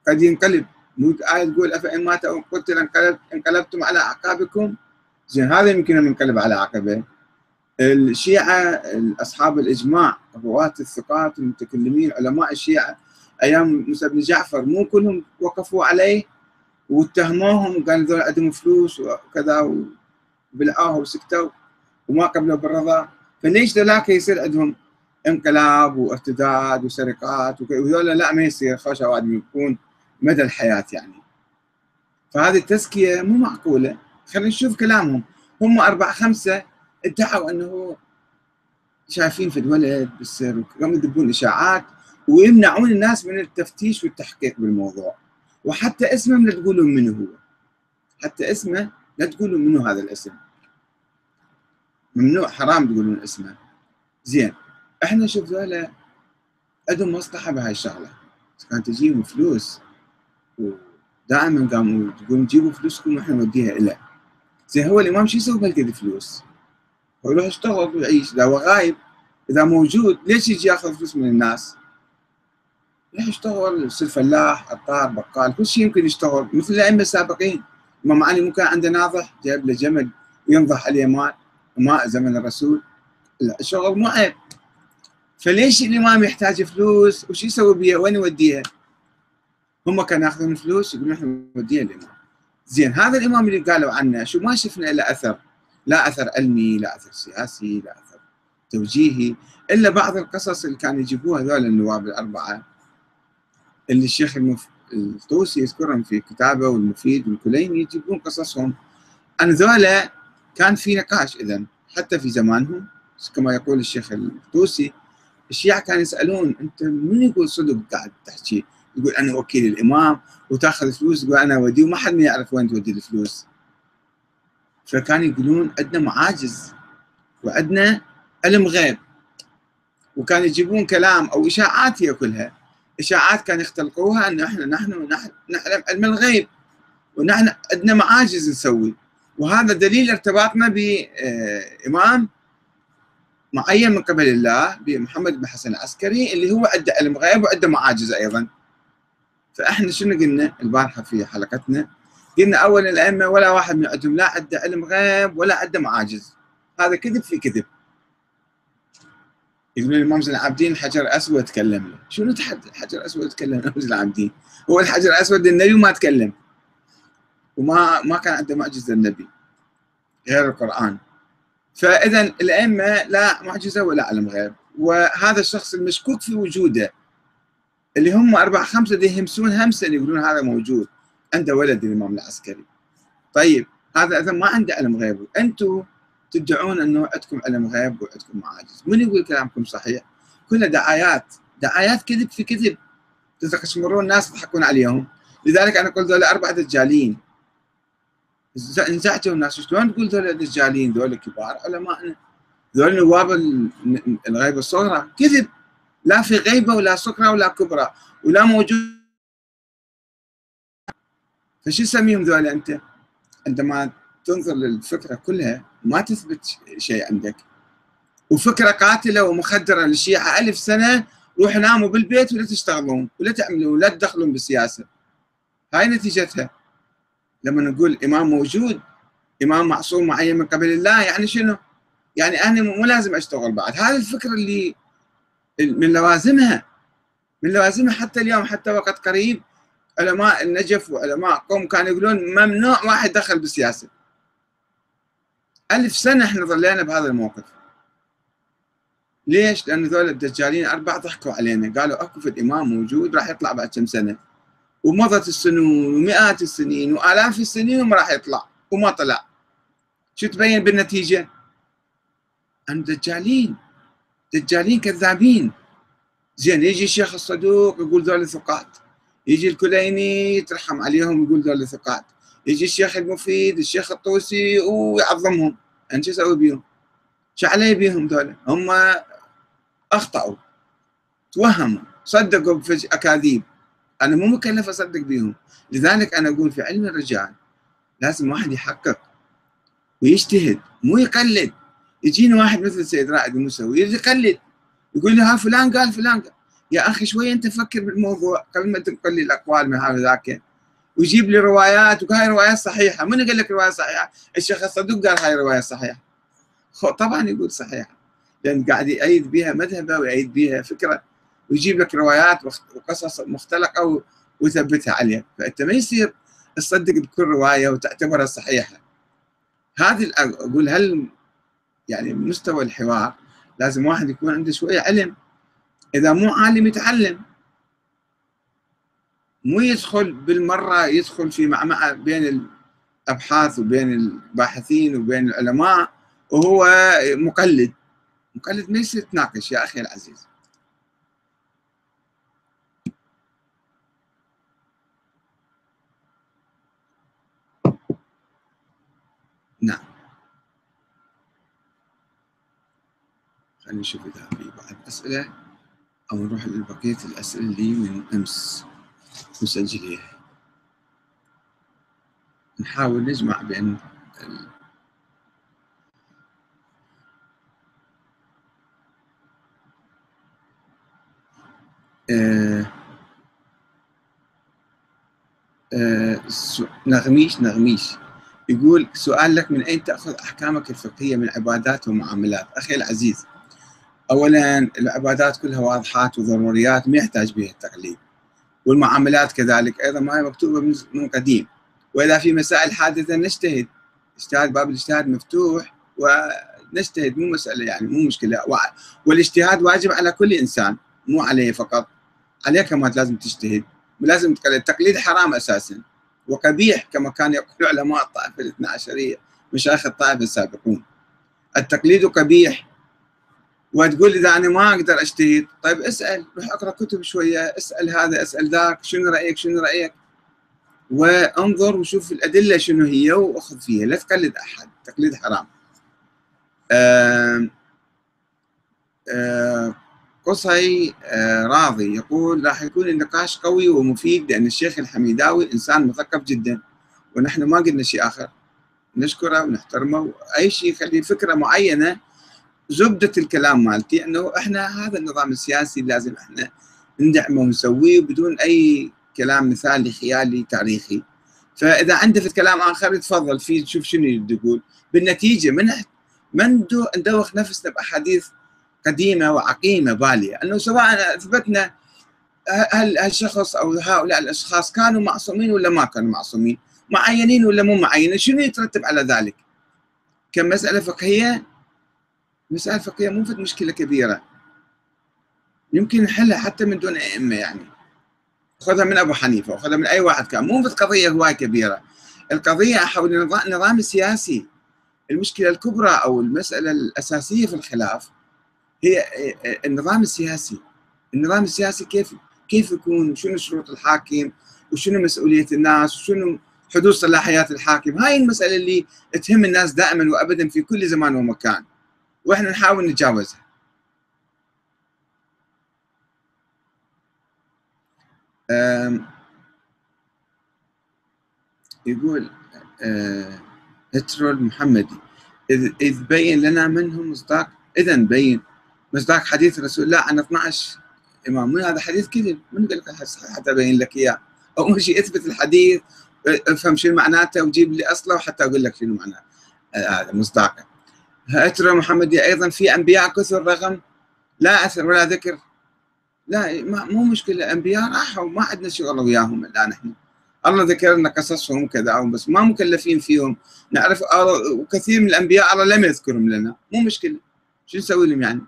قد ينقلب. مو آية تقول أفإن مات أو قتل انقلب انقلبتم على أعقابكم؟ زين هذا يمكن أن ينقلب على عقبة. الشيعة أصحاب الإجماع رواة الثقات المتكلمين علماء الشيعة أيام موسى بن جعفر مو كلهم وقفوا عليه واتهموهم وقالوا ذول عندهم فلوس وكذا وبلعوه وسكتوا وما قبلوا بالرضا. فليش ذولاك يصير عندهم انقلاب وارتداد وسرقات وذولا لا ما يصير خوش أوادم يكون مدى الحياة يعني. فهذه التزكية مو معقولة. خلينا نشوف كلامهم. هم أربعة خمسة ادعوا أنه شايفين في الولد بالسر وقاموا يذبون إشاعات ويمنعون الناس من التفتيش والتحقيق بالموضوع. وحتى اسمه لا تقولون منه هو. حتى اسمه لا تقولون منه هذا الاسم. ممنوع حرام تقولون اسمه. زين إحنا شوف ذولا عندهم مصلحة بهاي الشغلة. كانت تجيهم فلوس ودائما قاموا تقولون جيبوا فلوسكم وإحنا نوديها له زين هو الامام شو يسوي بهالقد فلوس؟ هو يروح يشتغل ويعيش اذا هو غايب اذا موجود ليش يجي ياخذ فلوس من الناس؟ يروح يشتغل يصير فلاح عطار بقال كل شيء يمكن يشتغل مثل الائمه السابقين الامام علي ممكن عنده ناضح جايب له جمل ينضح عليه ماء ماء زمن الرسول الشغل مو عيب فليش الامام يحتاج فلوس وش يسوي بيها وين يوديها؟ هم كانوا ياخذون فلوس يقولون إحنا نوديها الامام زين هذا الإمام اللي قالوا عنه شو ما شفنا له أثر لا أثر علمي لا أثر سياسي لا أثر توجيهي إلا بعض القصص اللي كانوا يجيبوها هذول النواب الأربعة اللي الشيخ المف... الطوسي يذكرهم في كتابه والمفيد والكليني يجيبون قصصهم. عن ذولا كان في نقاش اذا حتى في زمانهم. كما يقول الشيخ الطوسي الشيعة كانوا يسألون أنت من يقول صدق قاعد تحكي؟ يقول أنا وكيل الإمام وتأخذ فلوس يقول أنا أودي وما حد يعرف وين تودي الفلوس. فكانوا يقولون عندنا معاجز وعندنا علم غيب. وكانوا يجيبون كلام أو إشاعات هي كلها. إشاعات كانوا يختلقوها أن إحنا نحن نعلم علم الغيب. ونحن عندنا معاجز نسوي. وهذا دليل ارتباطنا بإمام معين من قبل الله بمحمد بن حسن العسكري اللي هو عنده علم غيب وعنده معاجز أيضا. فإحنا شنو قلنا؟ البارحة في حلقتنا قلنا أول الأئمة ولا واحد من عندهم لا عنده علم غيب ولا عنده معاجز. هذا كذب في كذب. يقولون الامام زين العابدين الحجر الأسود تكلم له شنو الحجر الأسود تكلم؟ الامام زين العابدين. هو الحجر الأسود النبي ما تكلم. وما ما كان عنده معجزة النبي. غير القرآن. فاذا الأئمة لا معجزة ولا علم غيب. وهذا الشخص المشكوك في وجوده. اللي هم أربعة خمسة دي يهمسون همسا يقولون هذا موجود عنده ولد الإمام العسكري. طيب هذا إذا ما عنده علم غيب. أنتم تدعون أنه عندكم علم غيب وعندكم معاجز من يقول كلامكم صحيح؟ كلها دعايات دعايات كذب في كذب. تستشمرون الناس تضحكون عليهم. لذلك أنا قلت ذولا أربعة دجالين. انزعجوا الناس. شلون تقول ذول دجالين؟ ذول كبار علماء. ذول نواب الغيبه الصغرى. كذب. لا في غيبة ولا صغرى ولا كبرى ولا موجود. فشو تسميهم ذول أنت؟ عندما تنظر للفكرة كلها ما تثبت شيء عندك. وفكرة قاتلة ومخدرة للشيعة ألف سنة روحوا ناموا بالبيت ولا تشتغلون ولا تعملون ولا تدخلون بالسياسة. هاي نتيجتها. لما نقول إمام موجود إمام معصوم معين من قبل الله يعني شنو؟ يعني أنا مو لازم أشتغل بعد. هذه الفكرة اللي من لوازمها من لوازمها حتى اليوم حتى وقت قريب علماء النجف وعلماء قوم كانوا يقولون ممنوع واحد دخل بالسياسة ألف سنة إحنا ظلينا بهذا الموقف ليش؟ لأن ذول الدجالين أربعة ضحكوا علينا قالوا أكو في الإمام موجود راح يطلع بعد كم سنة ومضت السنون ومئات السنين وآلاف السنين وما راح يطلع وما طلع شو تبين بالنتيجة؟ أن دجالين دجالين كذابين. زين يجي الشيخ الصدوق يقول ذول ثقات. يجي الكليني يترحم عليهم يقول ذول ثقات. يجي الشيخ المفيد الشيخ الطوسي ويعظمهم أنت شو أسوي بيهم؟ شو علي بيهم ذولا؟ هم أخطأوا. توهموا. صدقوا باكاذيب أنا مو مكلف أصدق بهم لذلك أنا أقول في علم الرجال لازم واحد يحقق ويجتهد مو يقلد. يجينا واحد مثل السيد رائد الموسوي يقلد. يقول لي ها فلان؟ قال فلان. قال يا أخي شوية أنت فكر بالموضوع قبل ما تنقل لي الأقوال من هذا ذاك. ويجيب لي روايات وهاي روايات صحيحة. من قال لك رواية صحيحة؟ الشيخ الصدوق قال هاي رواية صحيحة. طبعا يقول صحيحة لأن قاعد يأيد بها مذهبه ويأيد بها فكره. ويجيب لك روايات وقصص مختلقة ويثبتها عليها فأنت ما يصير تصدق بكل رواية وتعتبرها صحيحة. هذه أقول هل يعني مستوى الحوار لازم واحد يكون عنده شوية علم. إذا مو عالم يتعلم مو يدخل بالمرة يدخل في معمعة بين الأبحاث وبين الباحثين وبين العلماء وهو مقلد. مقلد ما يصير تناقش يا أخي العزيز. نعم. خلينا نشوف إذا في بعد اسئله أو نروح لبقية الأسئلة اللي من أمس. مسجليه نحاول نجمع بين آه آه نغميش نغميش. يقول سؤال لك من أين تأخذ أحكامك الفقهية من عبادات ومعاملات؟ أخي العزيز أولا العبادات كلها واضحات وضروريات ما يحتاج بها التقليد. والمعاملات كذلك أيضا ما هي مكتوبة من قديم. وإذا في مسائل حادثة نجتهد. اجتهاد باب الاجتهاد مفتوح ونجتهد مو مسألة يعني مو مشكلة. والاجتهاد واجب على كل إنسان مو عليه فقط. عليك كمان لازم تجتهد. لازم تقلد. التقليد حرام أساسا. وقبيح كما كان يقول علماء الطائفة الاثنا عشرية مشايخ الطائفة السابقون. التقليد قبيح. وتقول إذا أنا ما أقدر اجتهد طيب اسأل روح أقرأ كتب شوية اسأل هذا اسأل ذاك شنو رأيك شنو رأيك؟ وأنظر وشوف الأدلة شنو هي وأخذ فيها. لا تقلد أحد التقليد حرام. قصي راضي يقول راح يكون النقاش قوي ومفيد لأن الشيخ الحميداوي إنسان مثقف جدا ونحن ما قلنا شيء آخر. نشكره ونحترمه. أي شيء يخلي فكرة معينة زبدة الكلام مالتي أنه إحنا هذا النظام السياسي لازم إحنا ندعمه ونسويه بدون أي كلام مثالي خيالي تاريخي فإذا عنده كلام آخر تفضل فيه شوف شنو يقول بالنتيجة من من ندوخ نفسنا بأحاديث قديمة وعقيمة بالية إنه سواء أثبتنا هل هالشخص أو هؤلاء الأشخاص كانوا معصومين ولا ما كانوا معصومين؟ معينين ولا مو معينين؟ شنو يترتب على ذلك؟ كمسألة فقهية مسألة فقهية مو مشكلة كبيرة. يمكن نحلها حتى من دون أئمة يعني. خذها من أبو حنيفة وخذها من أي واحد كان. مو فد قضية هواية كبيرة. القضية حول النظام السياسي المشكلة الكبرى أو المسألة الأساسية في الخلاف هي النظام السياسي. النظام السياسي كيف كيف يكون؟ شنو شروط الحاكم؟ وشنو مسؤولية الناس؟ وشنو حدود صلاحيات الحاكم؟ هاي المسألة اللي تهم الناس دائما وابدا في كل زمان ومكان. وإحنا نحاول نتجاوزها. يقول هترو المحمدي إذ بين لنا منهم مصداق إذا بين مصداق حديث رسول الله عن 12 إمام. من هذا حديث كذب؟ من قال لك حتى أبين لك إياه؟ أول شيء اثبت الحديث افهم شنو معناته وجيب لي أصله وحتى أقول لك شنو معناه هذا مصداقه. اترى محمدي أيضا في أنبياء كثر رغم لا أثر ولا ذكر. لا مو مشكلة أنبياء راحوا ما عندنا شغل وياهم الآن إحنا. الله ذكر لنا قصصهم كذا بس ما مكلفين فيهم. نعرف وكثير من الأنبياء الله لم يذكرهم لنا. مو مشكلة. شو نسوي لهم يعني؟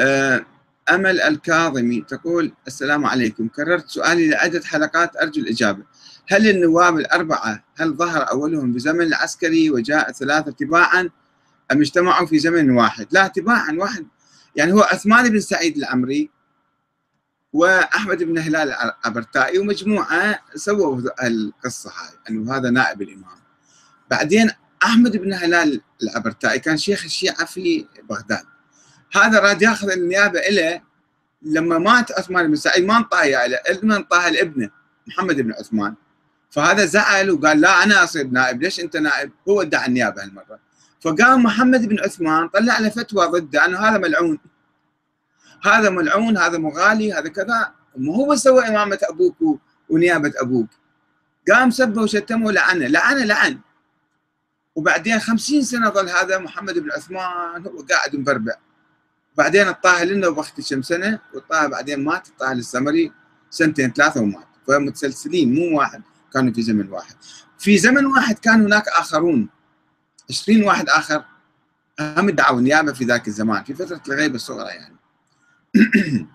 آه، أمل الكاظمي تقول السلام عليكم. كررت سؤالي لعدة حلقات أرجو الإجابة. هل النواب الأربعة هل ظهر أولهم بزمن العسكري وجاء ثلاثة تباعا؟ أم اجتمعوا في زمن واحد. لا تباعا واحد. يعني هو عثمان بن سعيد العمري وأحمد بن هلال العبرتائي ومجموعة سووا القصة هاي أنه هذا نائب الإمام. بعدين أحمد بن هلال العبرتائي كان شيخ الشيعة في بغداد. هذا راد ياخذ النيابة له لما مات عثمان بن سعيد ما انطاها له ابنه انطاها لابنه محمد بن عثمان. فهذا زعل وقال لا أنا أصير نائب. ليش أنت نائب؟ هو ادعى النيابة هالمرة. فقام محمد بن عثمان طلع له فتوى ضده انه هذا ملعون. هذا ملعون هذا مغالي هذا كذا. ما هو سوى إمامة أبوك ونيابة أبوك. قام سبه وشتمه ولعنه لعنه لعن. وبعدين خمسين سنة ظل هذا محمد بن عثمان هو قاعد مبربع. بعدين الطاهر لنا وقت كم سنة والطاهر بعدين مات الطاهر السمري سنتين ثلاثة ومات. فمتسلسلين مو واحد كانوا في زمن واحد. في زمن واحد كان هناك آخرون. 20 واحد آخر هم ادعوا النيابه في ذاك الزمان في فترة الغيبه الصغرى يعني.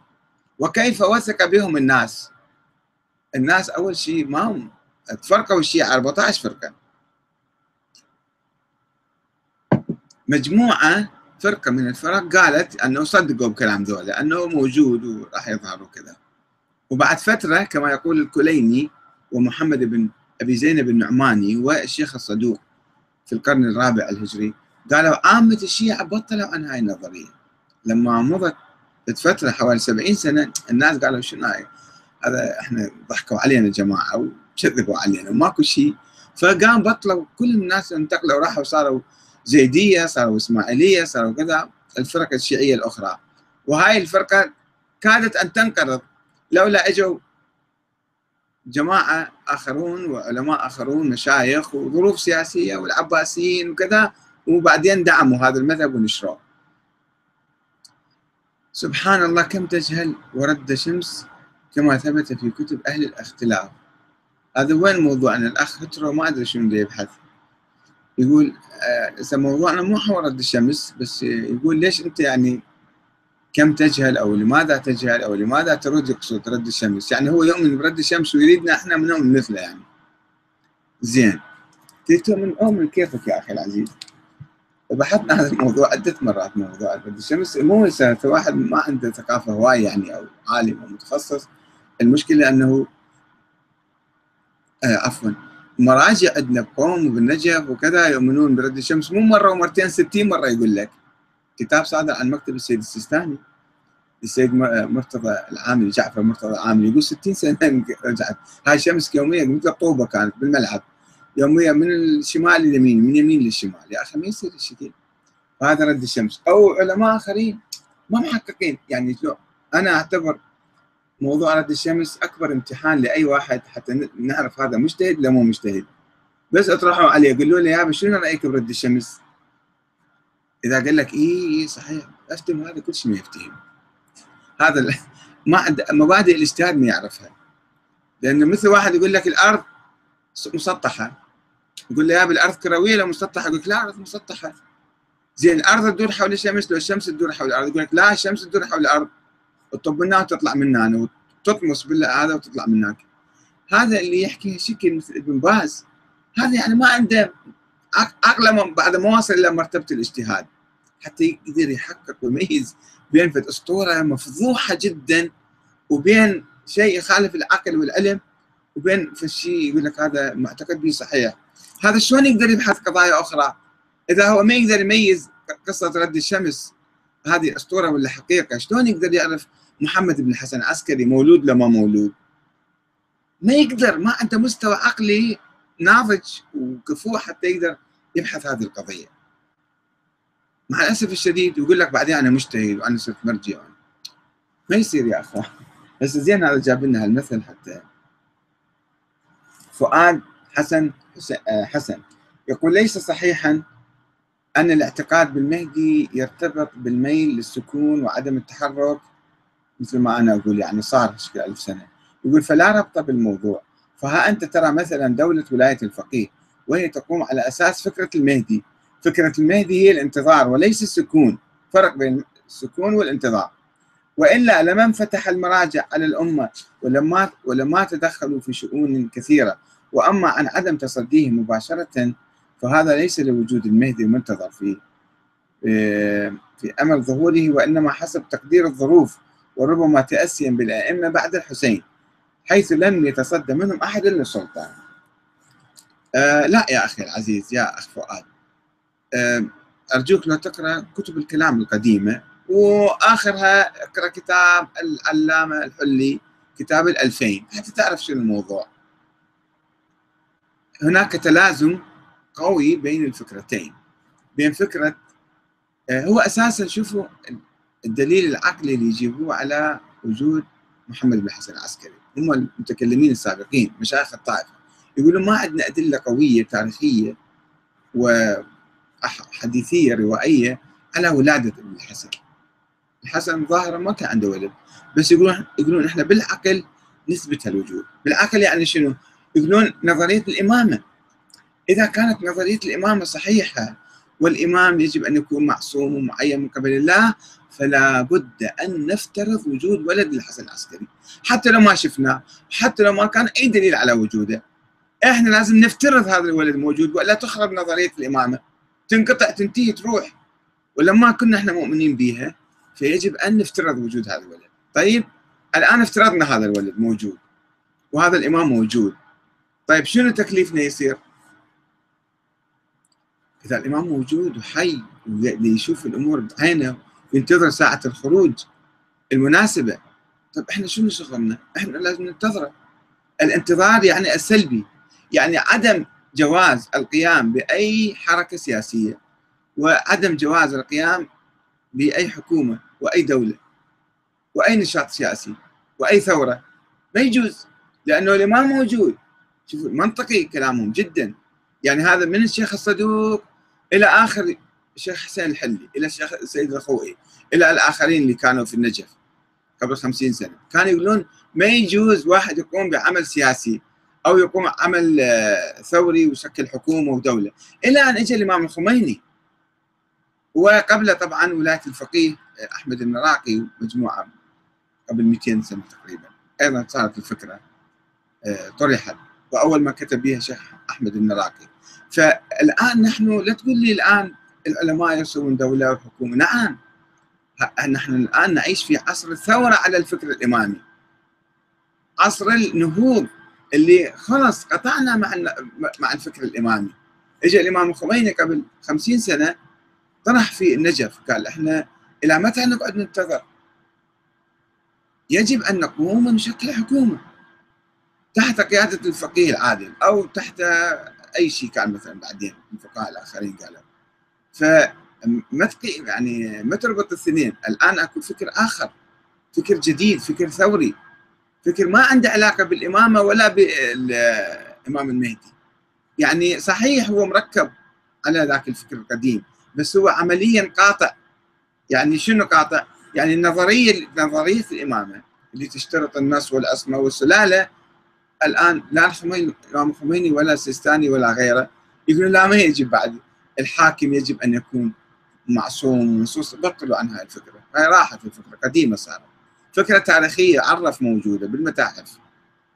وكيف وثق بهم الناس؟ الناس أول شيء ما هم تفرقوا الشيعة 14 فرقة. مجموعة فرقة من الفرق قالت أنه صدقوا بكلام ذولا أنه موجود وراح يظهر وكذا. وبعد فترة كما يقول الكليني ومحمد بن أبي زينب النعماني والشيخ الصدوق في القرن الرابع الهجري قالوا عامة الشيعة بطلوا عن هاي النظرية. لما مضت فترة حوالي 70 سنة الناس قالوا شنو هاي؟ هذا إحنا ضحكوا علينا جماعة وكذبوا علينا وماكو شيء. فقام بطلوا كل الناس انتقلوا راحوا صاروا زيدية صاروا إسماعيلية صاروا كذا الفرق الشيعية الأخرى. وهاي الفرقة كادت أن تنقرض لولا إجوا جماعة آخرون وعلماء آخرون مشايخ وظروف سياسية والعباسيين وكذا وبعدين دعموا هذا المذهب ونشروه. سبحان الله كم تجهل ورد شمس كما ثبت في كتب أهل الاختلاف. هذا وين موضوعنا؟ الأخ هترو ما أدري شنو يبحث. يقول آه موضوعنا مو حول رد الشمس بس يقول ليش أنت يعني كم تجهل أو لماذا تجهل أو لماذا ترد يقصد رد الشمس؟ يعني هو يؤمن برد الشمس ويريدنا إحنا نؤمن مثله يعني. زين. تؤمن أؤمن كيفك يا أخي العزيز؟ وبحثنا هذا الموضوع عدة مرات موضوع رد الشمس. مو واحد ما عنده ثقافة هواية يعني أو عالم أو متخصص. المشكلة أنه آه عفوا مراجع عندنا بقوم وبالنجف وكذا يؤمنون برد الشمس. مو مرة ومرتين ستين مرة يقول لك. كتاب صادر عن مكتب السيد السيستاني السيد مرتضى العاملي جعفر مرتضى العاملي يقول 60 سنة رجعت. هاي شمس يوميا مثل طوبة كانت بالملعب. يوميا من الشمال لليمين من اليمين للشمال. يا أخي ما يصير الشكل هذا رد الشمس. أو علماء آخرين ما محققين. يعني أنا أعتبر موضوع رد الشمس أكبر امتحان لأي واحد حتى نعرف هذا مجتهد ولا مو مجتهد. بس أطرحوا عليه قولوا له يا شنو رأيك برد الشمس؟ إذا قال لك اي اي صحيح. افتهم هذا كل شيء ما يفتهم. هذا ما مبادئ الاجتهاد ما يعرفها. لأنه مثل واحد يقول لك الأرض مسطحة. يقول له يا الأرض كروية ولا مسطحة. يقول لك لا الأرض مسطحة. زين الأرض تدور حول الشمس لو الشمس تدور حول الأرض. يقول لك لا الشمس تدور حول الأرض. تطب منها وتطلع من هنا وتطمس بالله هذا وتطلع من هناك هذا اللي يحكي شكل مثل ابن باز. هذا يعني ما عنده عقله بعد ما وصل إلى مرتبة الاجتهاد. حتى يقدر يحقق ويميز بين في أسطورة مفضوحة جدا وبين شيء يخالف العقل والعلم وبين الشيء يقول لك هذا معتقد به صحيح. هذا شلون يقدر يبحث قضايا أخرى؟ إذا هو ما يقدر يميز قصة رد الشمس هذه أسطورة ولا حقيقة شلون يقدر يعرف محمد بن الحسن العسكري مولود لما مولود؟ ما يقدر ما عنده مستوى عقلي ناضج وكفوح حتى يقدر يبحث هذه القضية. مع الأسف الشديد يقول لك بعدين أنا مجتهد وأنا صرت مرجع. ما يصير يا أخوان. بس زين هذا جاب لنا هالمثل حتى. فؤاد حسن حسن يقول ليس صحيحا أن الاعتقاد بالمهدي يرتبط بالميل للسكون وعدم التحرك. مثل ما أنا أقول يعني صار شكل ألف سنة. يقول فلا ربط بالموضوع. فها أنت ترى مثلا دولة ولاية الفقيه وهي تقوم على أساس فكرة المهدي. فكرة المهدي هي الانتظار وليس السكون. فرق بين السكون والانتظار. وإلا لما انفتح المراجع على الأمة ولما ولما تدخلوا في شؤون كثيرة وأما عن عدم تصديه مباشرة فهذا ليس لوجود المهدي المنتظر في في أمل ظهوره وإنما حسب تقدير الظروف وربما تأسيا بالأئمة بعد الحسين حيث لم يتصدى منهم أحد للسلطان آه لا يا أخي العزيز يا أخ فؤاد. آه أرجوك لو تقرأ كتب الكلام القديمة وآخرها اقرأ كتاب العلامة الحلي كتاب الألفين حتى تعرف شنو الموضوع. هناك تلازم قوي بين الفكرتين. بين فكرة آه، هو أساسا شوفوا الدليل العقلي اللي يجيبوه على وجود محمد بن حسن العسكري. هم المتكلمين السابقين مشايخ الطائفة. يقولون ما عندنا أدلة قوية تاريخية وحديثية روائية على ولادة ابن الحسن؟ الحسن ظاهرا ما كان عنده ولد بس يقولون يقولون إحنا بالعقل نثبت الوجود. بالعقل يعني شنو؟ يقولون نظرية الإمامة. إذا كانت نظرية الإمامة صحيحة والإمام يجب أن يكون معصوم ومعين من قبل الله فلا بد أن نفترض وجود ولد الحسن العسكري. حتى لو ما شفناه حتى لو ما كان أي دليل على وجوده إحنا لازم نفترض هذا الولد موجود والا تخرب نظرية الإمامة. تنقطع تنتهي تروح. ولما كنا إحنا مؤمنين بها فيجب أن نفترض وجود هذا الولد. طيب الآن افترضنا هذا الولد موجود وهذا الإمام موجود. طيب شنو تكليفنا يصير؟ إذا الإمام موجود وحي ويشوف الأمور بعينه وينتظر ساعة الخروج المناسبة. طيب إحنا شنو شغلنا؟ إحنا لازم ننتظره. الانتظار يعني السلبي يعني عدم جواز القيام بأي حركة سياسية وعدم جواز القيام بأي حكومة وأي دولة وأي نشاط سياسي وأي ثورة. ما يجوز لأنه الامام موجود. شوفوا منطقي كلامهم جدا. يعني هذا من الشيخ الصدوق إلى آخر الشيخ حسين الحلي إلى الشيخ سيد الخوئي إلى الآخرين اللي كانوا في النجف قبل خمسين سنة. كانوا يقولون ما يجوز واحد يقوم بعمل سياسي. أو يقوم عمل آه، ثوري ويشكل حكومة ودولة. إلى أن اجى الإمام الخميني. وقبله طبعا ولاية الفقيه آه، أحمد النراقي ومجموعة قبل 200 سنة تقريبا. أيضا صارت الفكرة آه، طرحت وأول ما كتب بها شيخ أحمد النراقي. فالآن نحن لا تقول لي الآن العلماء يرسلون دولة وحكومة. نعم. نحن الآن نعيش في عصر الثورة على الفكر الإمامي. عصر النهوض. اللي خلص قطعنا مع مع الفكر الإمامي. اجى الإمام الخميني قبل خمسين سنة طرح في النجف قال إحنا إلى متى نقعد ننتظر؟ يجب أن نقوم ونشكل حكومة تحت قيادة الفقيه العادل أو تحت أي شيء كان مثلا بعدين الفقهاء الآخرين قالوا. فما يعني ما تربط الاثنين الآن أكو فكر آخر فكر جديد فكر ثوري. فكر ما عنده علاقة بالإمامة ولا بالإمام المهدي. يعني صحيح هو مركب على ذاك الفكر القديم بس هو عمليا قاطع. يعني شنو قاطع؟ يعني النظرية نظرية الإمامة اللي تشترط النص والعصمه والسلالة الآن لا الامام الخميني ولا السيستاني ولا غيره يقولون لا ما يجب بعد. الحاكم يجب أن يكون معصوم ونصوص بطلوا عن هاي الفكرة. هاي راحت الفكرة قديمة صارت. فكرة تاريخية عرف موجودة بالمتاحف.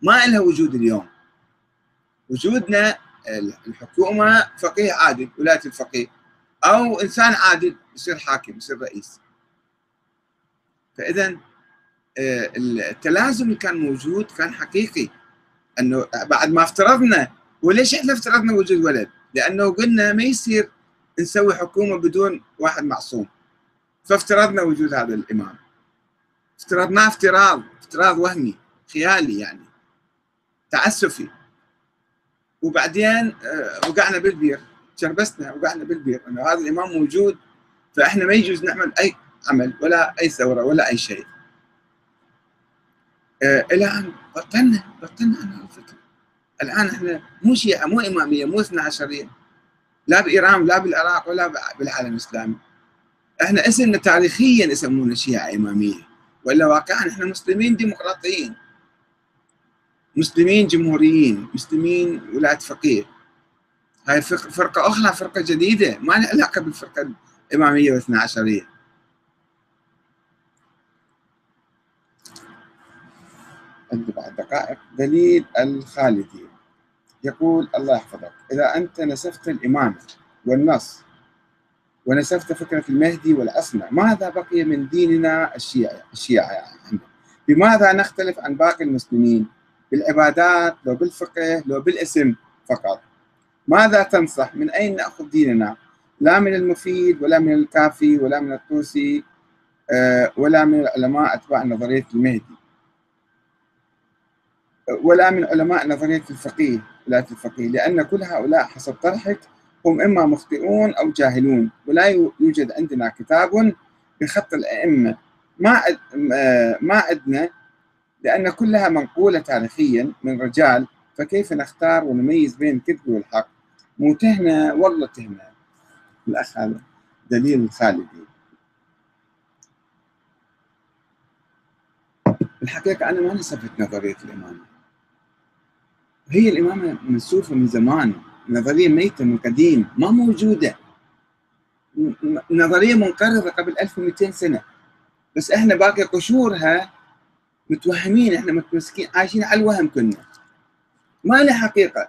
ما لها وجود اليوم. وجودنا الحكومة فقيه عادل ولاية الفقيه. أو إنسان عادل يصير حاكم يصير رئيس. فاذا آه، التلازم اللي كان موجود كان حقيقي. إنه بعد ما افترضنا وليش إحنا افترضنا وجود ولد؟ لأنه قلنا ما يصير نسوي حكومة بدون واحد معصوم. فافترضنا وجود هذا الإمام. افترضناه افتراض افتراض وهمي خيالي يعني تعسفي. وبعدين آه، وقعنا بالبير شربسنا وقعنا بالبير إنه هذا الإمام موجود فإحنا ما يجوز نعمل أي عمل ولا أي ثورة ولا أي شيء. آه، إلى ان بطلنا بطلنا عن الفكر الآن إحنا مو شيعة مو إمامية مو اثنا عشرية لا بإيران لا بالعراق ولا بالعالم الإسلامي. إحنا اسمنا تاريخيا يسمونا شيعة إمامية. ولا واقعا إحنا مسلمين ديمقراطيين. مسلمين جمهوريين مسلمين ولاية فقيه هاي فرقة أخرى فرقة جديدة ما لها علاقة بالفرقة الإمامية والاثنا عشرية. عندي بعد دقائق. دليل الخالدي. يقول الله يحفظك. إذا أنت نسفت الإمامة والنص ونسفت فكرة المهدي والعصمة ماذا بقي من ديننا الشيعي الشيعة يعني بماذا نختلف عن باقي المسلمين؟ بالعبادات لو بالفقه لو بالاسم فقط. ماذا تنصح؟ من أين نأخذ ديننا؟ لا من المفيد ولا من الكافي ولا من الطوسي آه، ولا من العلماء أتباع نظرية المهدي. ولا من علماء نظرية الفقيه ولاية الفقيه لأن كل هؤلاء حسب طرحك هم إما مخطئون أو جاهلون ولا يوجد عندنا كتاب بخط الأئمة. ما ما عندنا لأن كلها منقولة تاريخيا من رجال فكيف نختار ونميز بين الكذب والحق؟ مو تهنة والله تهنة الأخ هذا دليل الخالدي الحقيقة أنا ما نسفت نظرية الإمامة. هي الإمامة منسوفة من زمان. نظرية ميتة من قديم ما موجودة. نظرية منقرضة قبل 1200 سنة. بس إحنا باقي قشورها متوهمين إحنا متمسكين عايشين على الوهم كنا. ما له حقيقة.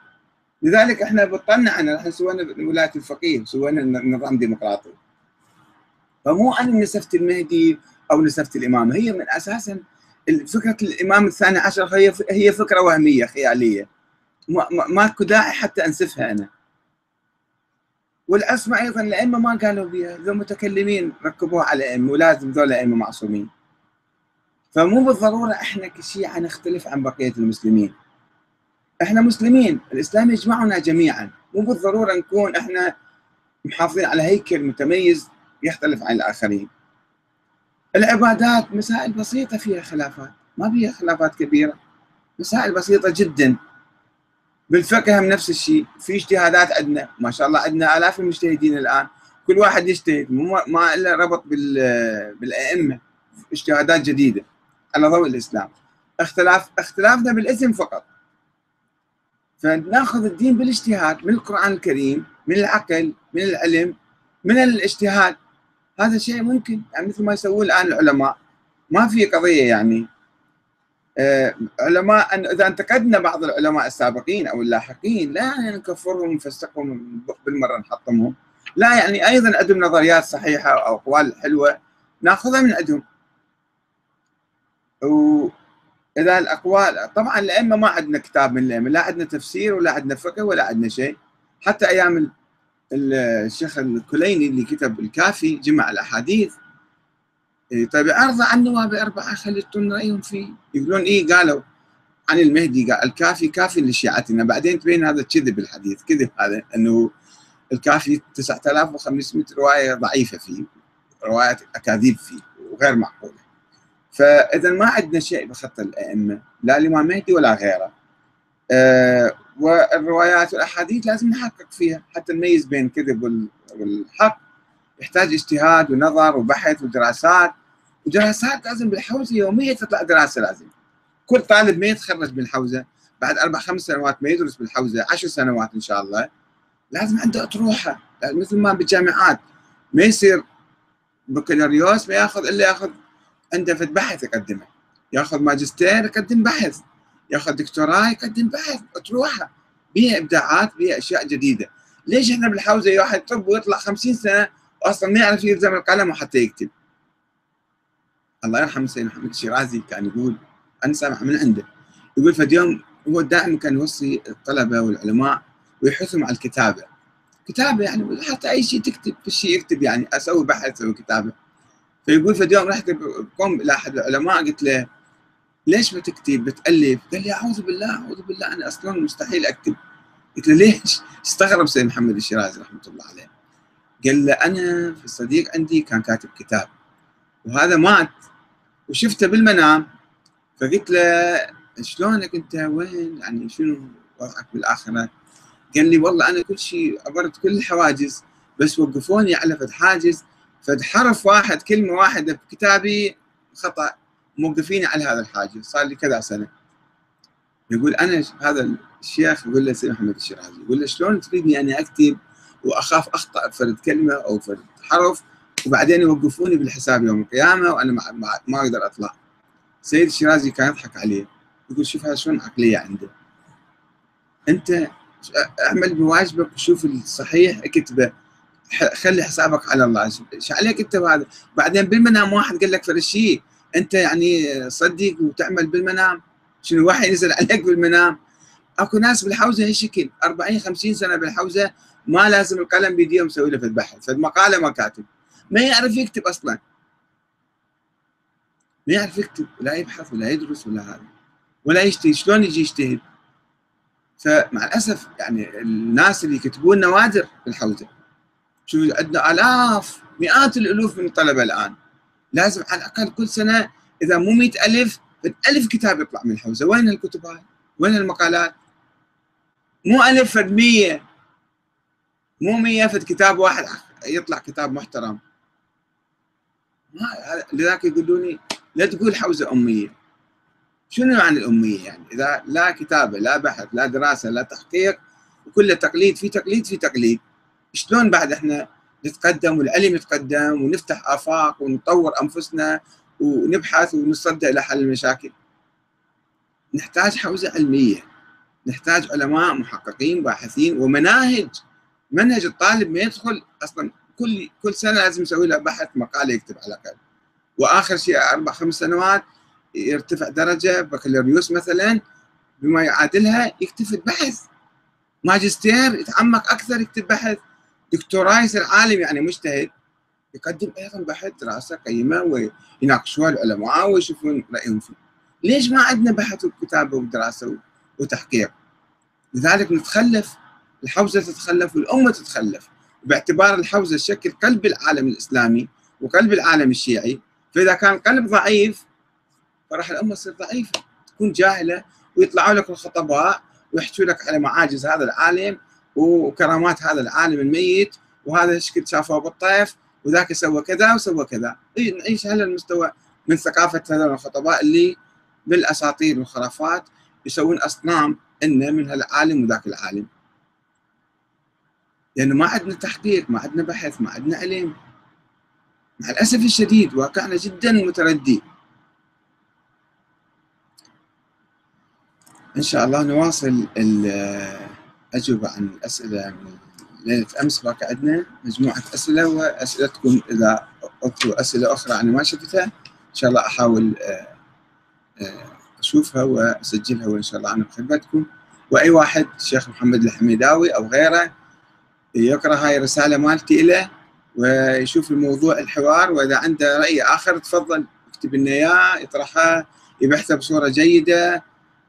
لذلك إحنا بطلنا عنه الحين سوينا ولاية الفقيه سوينا نظام ديمقراطي. فمو أنا نسفت المهدي أو نسفت الإمامة. هي من أساسا فكرة الإمام الثاني عشر هي هي فكرة وهمية خيالية. ماكو داعي حتى أنسفها أنا. والعصمه أيضا الأئمة ما قالوا بها ذو متكلمين ركبوها على ائمه ولازم ذول أئمة معصومين. فمو بالضرورة إحنا كشيعة نختلف عن بقية المسلمين. إحنا مسلمين الإسلام يجمعنا جميعا. مو بالضرورة نكون إحنا محافظين على هيكل متميز يختلف عن الآخرين. العبادات مسائل بسيطة فيها خلافات. ما فيها خلافات كبيرة. مسائل بسيطة جدا. بالفقه هم نفس الشيء. في اجتهادات عندنا. ما شاء الله عندنا آلاف المجتهدين الآن. كل واحد يجتهد. ما إلا ربط بالأئمة. اجتهادات جديدة. على ضوء الإسلام. اختلاف اختلافنا بالاسم فقط. فناخذ الدين بالاجتهاد من القرآن الكريم من العقل من العلم من الاجتهاد. هذا شيء ممكن. يعني مثل ما يسوون الآن العلماء. ما في قضية يعني علماء أن إذا انتقدنا بعض العلماء السابقين أو اللاحقين لا يعني نكفرهم ونفسقهم بالمرة نحطمهم لا يعني أيضا عندهم نظريات صحيحة أو أقوال حلوة ناخذها من عندهم. واذا الأقوال طبعا الأئمة ما عندنا كتاب من الأئمة لا عندنا تفسير ولا عندنا فقه ولا عندنا شيء. حتى أيام الشيخ الكليني اللي كتب الكافي جمع الأحاديث إيه، طيب عن النواب أربعة خليتون رأيهم فيه. يقولون إيه قالوا عن المهدي قال الكافي كافي لشيعتنا. بعدين تبين هذا كذب الحديث كذب هذا أنه الكافي 9500 رواية ضعيفة فيه روايات أكاذيب فيه وغير معقولة. فإذا ما عندنا شيء بخط الأئمة لا الإمام مهدي ولا غيره. أه والروايات والأحاديث لازم نحقق فيها حتى نميز بين الكذب والحق. يحتاج اجتهاد ونظر وبحث ودراسات. ودراسات لازم بالحوزة يوميا تطلع دراسة لازم. كل طالب ما يتخرج بالحوزة بعد أربع خمس سنوات ما يدرس بالحوزة عشر سنوات إن شاء الله لازم عنده أطروحة. مثل ما بالجامعات ما يصير بكالوريوس ما ياخذ إلا ياخذ عنده فد بحث يقدمه. ياخذ ماجستير يقدم بحث ياخذ دكتوراه يقدم بحث أطروحة. بها إبداعات بها أشياء جديدة. ليش إحنا بالحوزة واحد طب ويطلع 50 سنة أصلا ما يعرف يلزم القلم وحتى يكتب. الله يرحم سيدنا محمد الشيرازي كان يقول أنا سامع من عنده يقول فد يوم هو دائما كان يوصي الطلبة والعلماء ويحثهم على الكتابة. كتابة يعني حتى أي شيء تكتب في شيء يكتب يعني أسوي بحث أسوي كتابة. فيقول فد يوم رحت قوم إلى أحد العلماء قلت له ليش بتكتب بتألف؟ قال لي أعوذ بالله أعوذ بالله أنا أصلا مستحيل أكتب. قلت له ليش؟ استغرب سيد محمد الشيرازي رحمة الله عليه. قال له أنا في صديق عندي كان كاتب كتاب وهذا مات وشفته بالمنام فقلت له شلونك أنت؟ وين؟ يعني شنو وضعك بالآخرة؟ قال لي والله أنا كل شيء عبرت كل الحواجز بس وقفوني على فد حاجز فد حرف واحد كلمة واحدة بكتابي خطأ موقفيني على هذا الحاجز صار لي كذا سنة. يقول أنا هذا الشيخ يقول له سيد محمد الشيرازي يقول له شلون تريدني أني أكتب وأخاف أخطأ فرد كلمه أو فرد حرف وبعدين يوقفوني بالحساب يوم القيامة وأنا ما, ما أقدر أطلع. سيد الشيرازي كان يضحك عليه يقول شوف هذا شلون عقلية عنده. أنت اعمل بواجبك وشوف الصحيح اكتبه. خلي حسابك على الله. إيش عليك أنت بهذا؟ بعدين بالمنام واحد قال لك فرد شيء أنت يعني صدق وتعمل بالمنام. شنو وحي ينزل عليك بالمنام؟ أكو ناس بالحوزة هالشكل 40 50 سنة بالحوزة ما لازم القلم بيديهم يسوي له في البحث فالمقاله ما كاتب. ما يعرف يكتب أصلا. ما يعرف يكتب ولا يبحث ولا يدرس ولا هذا. ولا يجتهد شلون يجي يجتهد فمع الأسف يعني الناس اللي يكتبون نوادر في الحوزة. شوف عندنا آلاف مئات الألوف من الطلبة الآن. لازم على الأقل كل سنة إذا مو 100 ألف ألف كتاب يطلع من الحوزة. وين الكتب هاي؟ وين المقالات؟ مو ألف فد 100 مو 100 في كتاب واحد يطلع كتاب محترم. ما لذلك يقولوني لا تقول حوزة أمية. شنو معنى الأمية يعني؟ إذا لا كتابة لا بحث لا دراسة لا تحقيق وكله تقليد في تقليد في تقليد. شلون بعد إحنا نتقدم والعلم يتقدم ونفتح آفاق ونطور أنفسنا ونبحث ونصدى إلى حل المشاكل؟ نحتاج حوزة علمية. نحتاج علماء محققين باحثين ومناهج منهج الطالب ما يدخل أصلا كل كل سنة لازم يسوي له بحث مقالة يكتب على الأقل وآخر شيء أربع خمس سنوات يرتفع درجة بكالوريوس مثلا بما يعادلها يكتب بحث ماجستير يتعمق أكثر يكتب بحث دكتوراه يصير عالم يعني مجتهد يقدم أيضا بحث دراسة قيمة ويناقشوها العلماء ويشوفون رأيهم فيه. ليش ما عندنا بحث وكتابة ودراسة وتحقيق؟ لذلك نتخلف الحوزة تتخلف والأمة تتخلف. باعتبار الحوزة تشكل قلب العالم الإسلامي وقلب العالم الشيعي فإذا كان القلب ضعيف فراح الأمة تصير ضعيفة تكون جاهلة ويطلعوا لك الخطباء ويحكوا لك على معاجز هذا العالم وكرامات هذا العالم الميت وهذا شكل شافه بالطيف وذاك سوى كذا وسوى كذا. نعيش على المستوى من ثقافة هذول الخطباء اللي بالأساطير والخرافات يسوون أصنام إن من هالعالم وذاك العالم. لأنه ما عندنا تحقيق ما عندنا بحث ما عندنا علم. مع الأسف الشديد واقعنا جدا متردي إن شاء الله نواصل الاجوبه عن الأسئلة من ليلة أمس. باقي عندنا مجموعة أسئلة وأسئلتكم اذا اكو أسئلة أخرى أنا ما شفتها. إن شاء الله أحاول آه، آه، أشوفها وأسجلها وإن شاء الله أنا بخدمتكم. وأي واحد الشيخ محمد الحميداوي أو غيره يقرأ هاي الرسالة مالتي له ويشوف الموضوع الحوار وإذا عنده رأي آخر تفضل يكتب لنا إياه يطرحه يبحثه بصورة جيدة.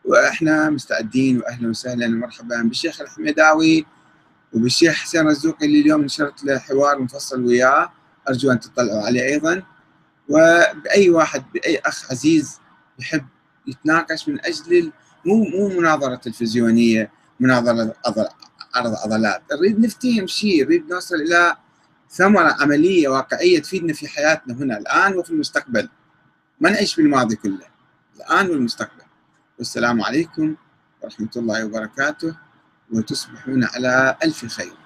وإحنا مستعدين واهلا وسهلا. ومرحبا بالشيخ الحميداوي وبالشيخ حسين رزوقي اللي اليوم نشرت له حوار مفصل وياه. أرجو أن تطلعوا عليه أيضا. وبأي واحد بأي أخ عزيز يحب يتناقش من أجل مو مو مناظرة تلفزيونية مناظرة عضلات. نريد نفتهم شيء نريد نوصل إلى ثمرة عملية واقعية تفيدنا في حياتنا هنا الآن وفي المستقبل. ما نعيش في الماضي كله الآن والمستقبل. والسلام عليكم ورحمة الله وبركاته وتصبحون على ألف خير.